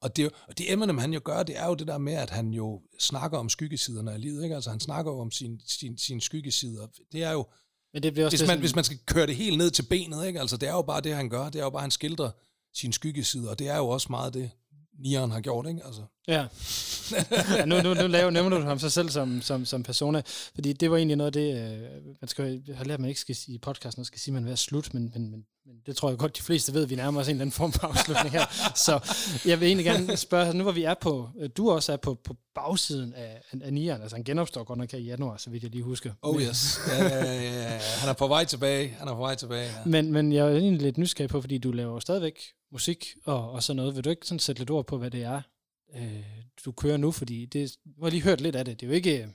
og det, og det Eminem, han jo gør, det er jo det der med, at han jo snakker om skyggesiderne af livet, ikke? Altså, han snakker jo om sin, sin, sin skyggesider. Det er jo, Men det bliver også Hvis man, sådan- hvis man skal køre det helt ned til benet, ikke? Altså, det er jo bare det, han gør. Det er jo bare, han skildrer sin skyggeside, og det er jo også meget det, Nieren har gjort, ikke? Altså. Ja. ja nu, nu, nu laver, nævner du ham så selv som, som, som persona, fordi det var egentlig noget af det, øh, man skal, jeg har lært, at man ikke skal sige i podcasten, man skal sige, at man vil være slut, men, men, men, men det tror jeg godt, de fleste ved, at vi nærmer os en eller anden form for afslutning her. Så jeg vil egentlig gerne spørge, nu hvor vi er på, øh, du også er på, på bagsiden af, af Nieren, altså han genopstår godt nok her i januar, så vidt jeg lige husker. Oh yes. Ja, ja, ja, ja. Han er på vej tilbage. Han er på vej tilbage, ja. Men, men jeg er egentlig lidt nysgerrig på, fordi du laver stadigvæk musik og, og sådan noget. Vil du ikke sådan sætte lidt ord på, hvad det er, øh, du kører nu? Fordi det, nu har jeg lige hørt lidt af det. Det er jo ikke...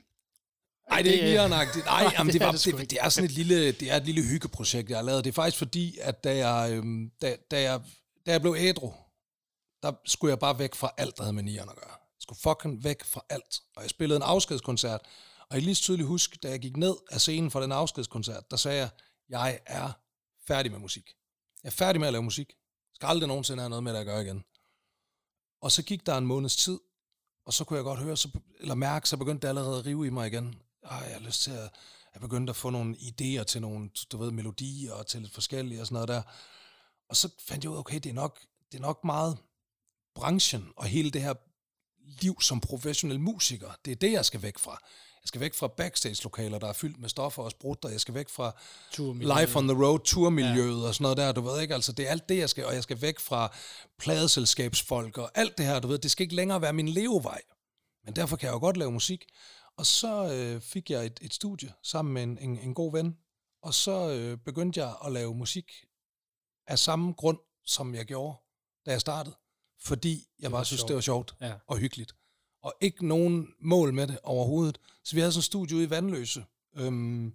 Nej, det er ikke nirenagtigt. Nej, Nej, jamen, det, det er var, det det, ikke. det, er sådan et lille, det er et lille hyggeprojekt, jeg har lavet. Det er faktisk fordi, at da jeg, øhm, da, da jeg, da jeg blev ædru, der skulle jeg bare væk fra alt, der havde med nieren at gøre. Jeg skulle fucking væk fra alt. Og jeg spillede en afskedskoncert, og jeg lige så tydeligt huske, da jeg gik ned af scenen for den afskedskoncert, der sagde jeg, jeg er færdig med musik. Jeg er færdig med at lave musik. Skal aldrig nogensinde have noget med det at gøre igen. Og så gik der en måneds tid, og så kunne jeg godt høre, så, eller mærke, så begyndte det allerede at rive i mig igen. Ej, jeg har lyst til at, jeg begyndte at få nogle idéer til nogle, du ved, melodier og til lidt forskellige og sådan noget der. Og så fandt jeg ud af, okay, det er nok, det er nok meget branchen og hele det her liv som professionel musiker. Det er det, jeg skal væk fra. Jeg skal væk fra backstage-lokaler, der er fyldt med stoffer og sprut, og jeg skal væk fra life on the road, turmiljøet ja. og sådan noget der, du ved ikke, altså det er alt det, jeg skal, og jeg skal væk fra pladeselskabsfolk og alt det her, du ved, det skal ikke længere være min levevej. Men derfor kan jeg jo godt lave musik. Og så øh, fik jeg et, et studie sammen med en, en, en god ven, og så øh, begyndte jeg at lave musik af samme grund, som jeg gjorde, da jeg startede. Fordi jeg bare synes, sjovt. det var sjovt Ja. og hyggeligt. Og ikke nogen mål med det overhovedet. Så vi havde sådan et studie ude i Vandløse. Øhm,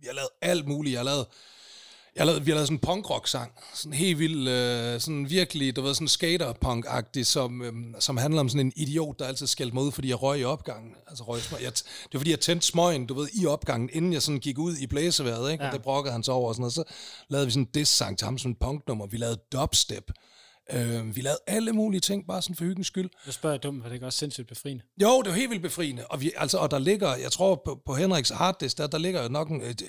vi har lavet alt muligt. Jeg har lavet, jeg lavet, vi har lavet sådan en punkrock-sang. Sådan helt vild, øh, sådan virkelig, du ved, sådan skaterpunk-agtig, som, øhm, som handler om sådan en idiot, der altid skældte mig ud, fordi jeg røg i opgangen. Altså røg smøg. Jeg, det var fordi, jeg tændte smøgen, du ved, i opgangen, inden jeg sådan gik ud i blæseværet, ikke? Ja. Og det brokkede han så over og sådan noget. Så lavede vi sådan en diss-sang til ham, sådan en punknummer. Vi lavede dubstep. Øh, vi lavede alle mulige ting, bare sådan for hyggens skyld. Nu spørger jeg dumt, for det er ikke også sindssygt befriende. Jo, det var helt vildt befriende. Og, vi, altså, og der ligger, jeg tror på, på Henriks harddisk, der, der ligger jo nok en, et,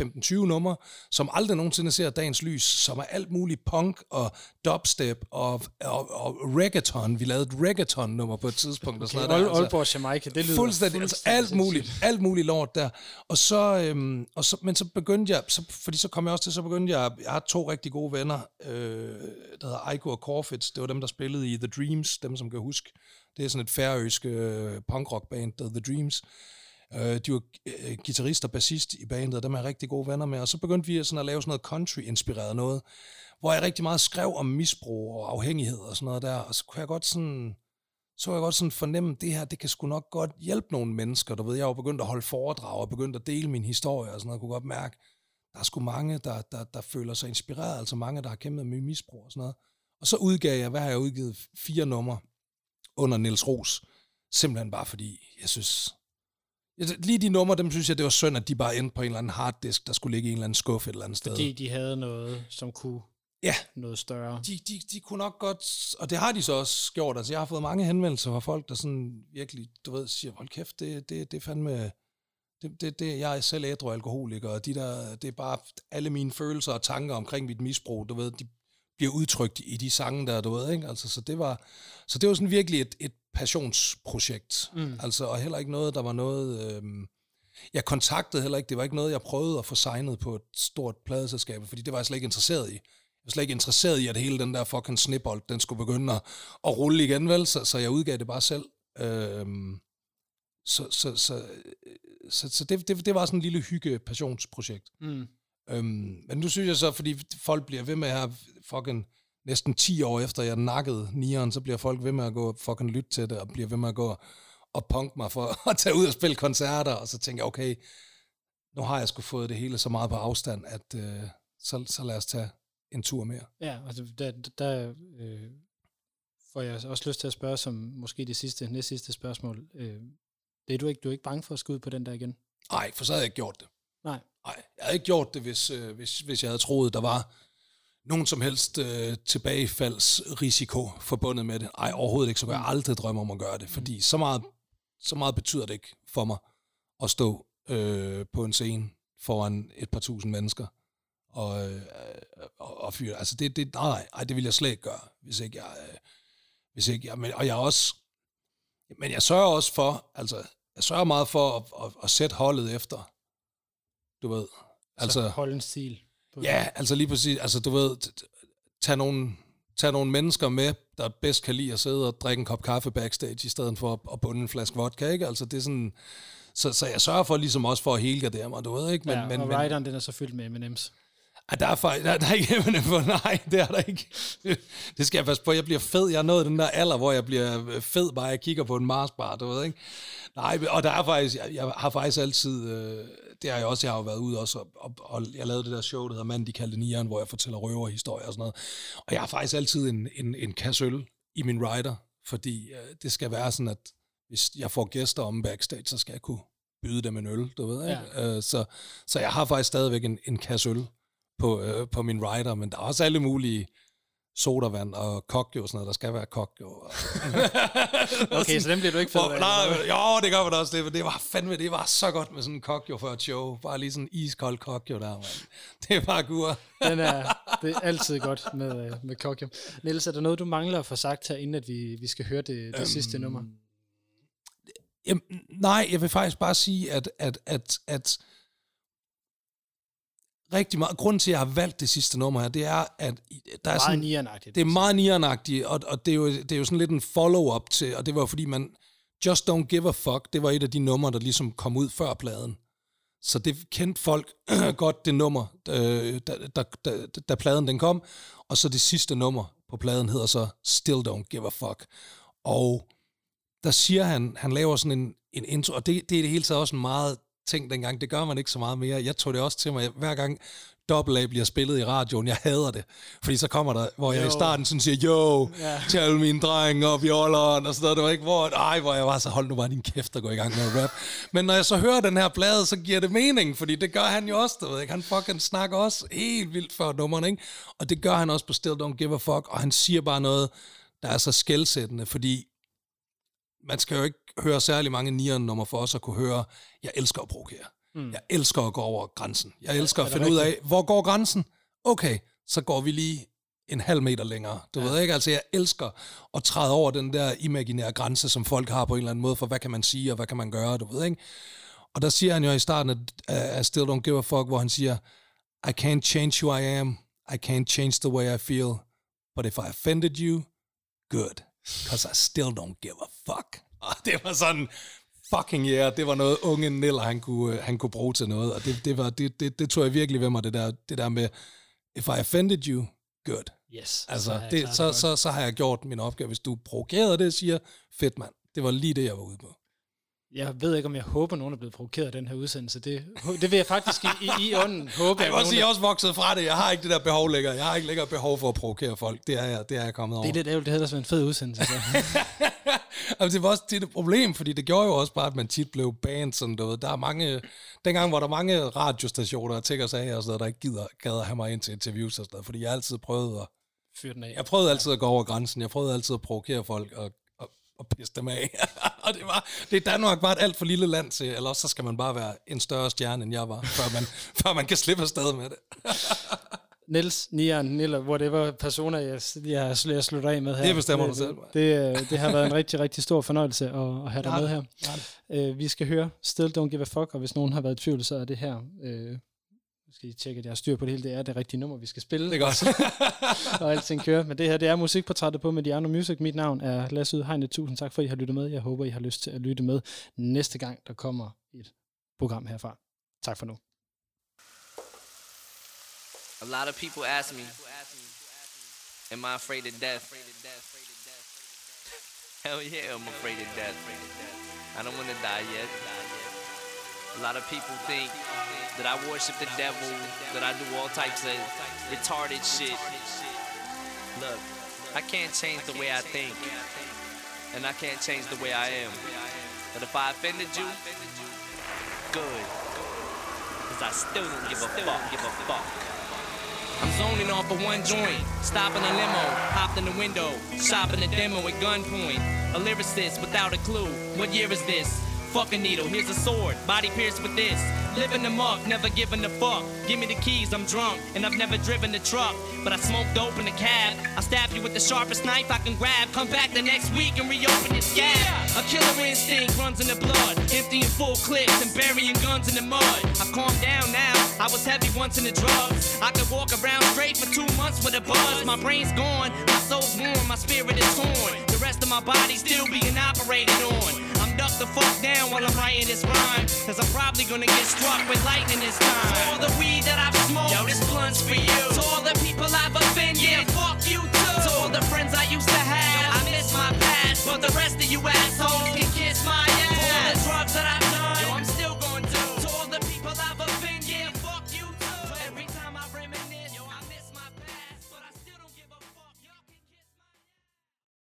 øh, 15-20 numre, som aldrig nogensinde ser dagens lys, som er alt muligt punk og dubstep og, og, og reggaeton. Vi lavede et reggaeton-nummer på et tidspunkt. Og sådan Okay, noget Ol- Aalborg, Jamaica, det lyder fuldstændig, altså alt muligt, alt muligt lort der. Og så, øhm, og så, men så begyndte jeg, så, fordi så kom jeg også til, så begyndte jeg, jeg har to rigtig gode venner, øh, der hedder Aiko og Corfits, det var dem, der spillede i The Dreams, dem som kan huske. Det er sådan et færøsk øh, punkrockband, der The Dreams. Øh, de var øh, guitarist og bassist i bandet, og dem er jeg rigtig gode venner med. Og så begyndte vi sådan at lave sådan noget country-inspireret noget, hvor jeg rigtig meget skrev om misbrug og afhængighed og sådan noget der. Og så kunne jeg godt sådan, så jeg godt sådan fornemme, at det her, det kan sgu nok godt hjælpe nogle mennesker. Du ved, jeg var begyndt at holde foredrag og begyndt at dele min historie og sådan noget. Jeg kunne godt mærke, der er sgu mange, der, der, der føler sig inspireret, altså mange, der har kæmpet med misbrug og sådan noget. Og så udgav jeg, hvad har jeg udgivet? Fire numre under Niels Ros. Simpelthen bare fordi, jeg synes... Lige de numre, dem synes jeg, det var synd, at de bare endte på en eller anden harddisk, der skulle ligge i en eller anden skuffe et eller andet sted. Fordi de havde noget, som kunne Ja, noget større. de, de, de kunne nok godt, og det har de så også gjort, altså jeg har fået mange henvendelser fra folk, der sådan virkelig, du ved, siger, hold kæft, det, det, det er fandme, det, det, det, jeg er selv ædru alkoholiker, og de der, det er bare alle mine følelser og tanker omkring mit misbrug, du ved, de bliver udtrykt i de sange der, du ved, ikke? Altså, så det var, så det var sådan virkelig et, et passionsprojekt, mm. altså, og heller ikke noget, der var noget, øhm, jeg kontaktede heller ikke, det var ikke noget, jeg prøvede at få signet på et stort pladeselskab, fordi det var jeg slet ikke interesseret i. Jeg var slet ikke interesseret i, at hele den der fucking snibbold, den skulle begynde at, at rulle igen, vel? Så, så jeg udgav det bare selv. Øhm, så så, så, så, så det, det, det var sådan en lille hygge-passionsprojekt. Mm. Øhm, men nu synes jeg så, fordi folk bliver ved med at fucking næsten 10 år efter jeg nakkede nieren, så bliver folk ved med at gå og fucking lytte til det, og bliver ved med at gå og punk mig for at tage ud og spille koncerter, og så tænker jeg, okay, nu har jeg sgu fået det hele så meget på afstand, at øh, så, så lad os tage en tur mere. Ja, altså der, der øh, får jeg også lyst til at spørge som måske det sidste, næst sidste spørgsmål. Øh, det er du ikke, du er ikke bange for at skulle ud på den der igen? Nej, for så havde jeg ikke gjort det. Nej. Nej, jeg havde ikke gjort det, hvis, øh, hvis, hvis jeg havde troet, der var nogen som helst øh, tilbagefaldsrisiko forbundet med det. Nej, overhovedet ikke, så kan jeg aldrig drømme om at gøre det, fordi så meget, så meget betyder det ikke for mig at stå øh, på en scene foran et par tusind mennesker og, øh, og, og fyre. Altså det, det, nej, nej, det vil jeg slet ikke gøre, hvis ikke jeg, øh, hvis ikke jeg, men, og jeg også, men jeg sørger også for, altså, jeg sørger meget for at, at, at sætte holdet efter, du ved, Altså, altså, hold en stil. Ja, altså lige præcis. Altså du ved, tag nogle, tag nogle mennesker med, der bedst kan lide at sidde og drikke en kop kaffe backstage, i stedet for at, at bunde en flaske vodka, ikke? Altså det er sådan... Så, så jeg sørger for ligesom også for at helgardere mig, du ved, ikke? Men, ja, men, og men, rideren, den er så fyldt med M&M's. Ej, der er, faktisk, der, der er ikke M&M på, nej, det er der ikke. Det skal jeg passe på, jeg bliver fed. Jeg er nået den der alder, hvor jeg bliver fed, bare jeg kigger på en Marsbar, du ved, ikke? Nej, og der er faktisk, jeg, jeg har faktisk altid, øh, det har jeg også, jeg har jo været ude også, og, og, og jeg lavede det der show, der hedder Mand, de kaldte nieren, hvor jeg fortæller røverhistorier og sådan noget. Og jeg har faktisk altid en, en, en kasse øl i min rider, fordi øh, det skal være sådan, at hvis jeg får gæster om backstage, så skal jeg kunne byde dem en øl, du ved, ikke? Ja. Øh, så, så jeg har faktisk stadigvæk en, en kasse øl på, øh, på min rider, men der er også alle mulige sodavand og kokjo og sådan noget. Der skal være kokjo. Og Okay, så den bliver du ikke af, nej, men, jo, det gør man også det, men det var fandme, det var så godt med sådan en kokjo for et show. Bare lige sådan en iskold kokjo der, man. Det er bare gur. Den er, det er altid godt med, øh, med Kokium. Niels, er der noget, du mangler at få sagt her, inden at vi, vi skal høre det, det øhm, sidste nummer? Jamen, nej, jeg vil faktisk bare sige, at, at, at, at rigtig meget, grunden til, at jeg har valgt det sidste nummer her, det er, at der er Meget sådan, nianagtigt. det er meget nianagtigt, og, og det, er jo, det er jo sådan lidt en follow-up til, og det var fordi, man, Just Don't Give a Fuck, det var et af de numre, der ligesom kom ud før pladen. Så det kendte folk godt, det nummer, øh, da, da, da, da pladen den kom. Og så det sidste nummer på pladen hedder så Still Don't Give a Fuck. Og der siger han, han laver sådan en, en intro, og det, det er det hele taget også en meget ting dengang. Det gør man ikke så meget mere. Jeg tog det også til mig, hver gang Double A bliver spillet i radioen. Jeg hader det. Fordi så kommer der, hvor jeg Jo. i starten sådan siger, yo, Ja. tell min dreng op i Olleren, og sådan noget. Det var ikke, hvor, ej, hvor jeg var så, hold nu bare din kæft og gå i gang med at rap. Men når jeg så hører den her plade, så giver det mening, fordi det gør han jo også, du ved ikke. Han fucking snakker også helt vildt for nummerne, ikke? Og det gør han også på Still Don't Give a Fuck, og han siger bare noget, der er så skældsættende, fordi man skal jo ikke høre særlig mange nieren nummer for os at kunne høre, jeg elsker at provokere. Mm. Jeg elsker at gå over grænsen. Jeg elsker er at finde ud af, hvor går grænsen? Okay, så går vi lige en halv meter længere. Du ja. ved ikke, altså jeg elsker at træde over den der imaginære grænse, som folk har på en eller anden måde, for hvad kan man sige, og hvad kan man gøre, du ved ikke? Og der siger han jo i starten af, af Still Don't Give a Fuck, hvor han siger, I can't change who I am, I can't change the way I feel, but if I offended you, good, because I still don't give a fuck. Og det var sådan, fucking yeah, det var noget unge Niller, han kunne, øh, han kunne bruge til noget, og det, det, var, det, det, det tog jeg virkelig ved mig, det der, det der med, if I offended you, good. Yes. Altså, jeg det, så, godt. så, så har jeg gjort min opgave. Hvis du provokerede det, siger, fedt mand. Det var lige det, jeg var ude på. Jeg ved ikke, om jeg håber, nogen er blevet provokeret af den her udsendelse. Det, det vil jeg faktisk i, i, i ånden håbe. Jeg vil også sige, jeg er- også vokset fra det. Jeg har ikke det der behov længere. Jeg har ikke længere behov for at provokere folk. Det er jeg, det er jeg kommet over. Det er lidt ærgerligt, det havde været en fed udsendelse. Så. altså, det var også tit et problem, fordi det gjorde jo også bare, at man tit blev banned, sådan ved. Der er mange, dengang var der mange radiostationer og tænker sig af, og sådan noget, der ikke gider, gad at have mig ind til interviews og sådan noget, fordi jeg altid prøvede at, Fyr den af. jeg prøvede altid at gå over grænsen, jeg prøvede altid at provokere folk og, og, og pisse dem af. og det var, det er Danmark bare et alt for lille land til, eller også så skal man bare være en større stjerne, end jeg var, før man, før man kan slippe afsted med det. Niels, Nian, Niller, whatever personer, jeg, jeg, jeg slutter af med her. Det bestemmer du selv. Det, det, det har været en rigtig, rigtig stor fornøjelse at, at have dig Ja, med her. ja. Uh, vi skal høre Still Don't Give a Fuck, og hvis nogen har været i tvivl, så er det her... Uh, skal I tjekke, at jeg har styr på det hele. Det er det rigtige nummer, vi skal spille. Det er godt. og alting kører. Men det her, det er musikportrættet på Mediano Music. Mit navn er Lasse Udhegnet. Tusind tak for, at I har lyttet med. Jeg håber, I har lyst til at lytte med næste gang, der kommer et program herfra. Tak for nu. A lot of people ask me, Am I afraid of death? Hell yeah, I'm afraid of death. I don't want to die yet. A lot of people think that I worship the devil, that I do all types of retarded shit. Look, I can't change the way I think, and I can't change the way I am. But if I offended you, good. Cause I still don't give a fuck, give a fuck. I'm zoning off of one joint, stopping a limo, hopped in the window, shopping a demo at gunpoint. A lyricist without a clue. What year is this? Fuck a needle, here's a sword, body pierced with this. Living the muck, never giving a fuck. Give me the keys, I'm drunk, and I've never driven the truck. But I smoke dope in the cab. I stab you with the sharpest knife I can grab. Come back the next week and reopen your scab. A killer instinct runs in the blood, emptying full clips and burying guns in the mud. I've calmed down now. I was heavy once in the drugs. I could walk around straight for two months with a buzz. My brain's gone, my soul's warm, my spirit is torn. The rest of my body still being operated on. I'm ducked the fuck down while I'm writing this rhyme. Cause I'm probably gonna get struck with lightning this time. To all the weed that I've smoked, yo, this blunt's for you. To all the people I've offended, yeah, fuck you too. To all the friends I used to have, I miss my past. But the rest of you assholes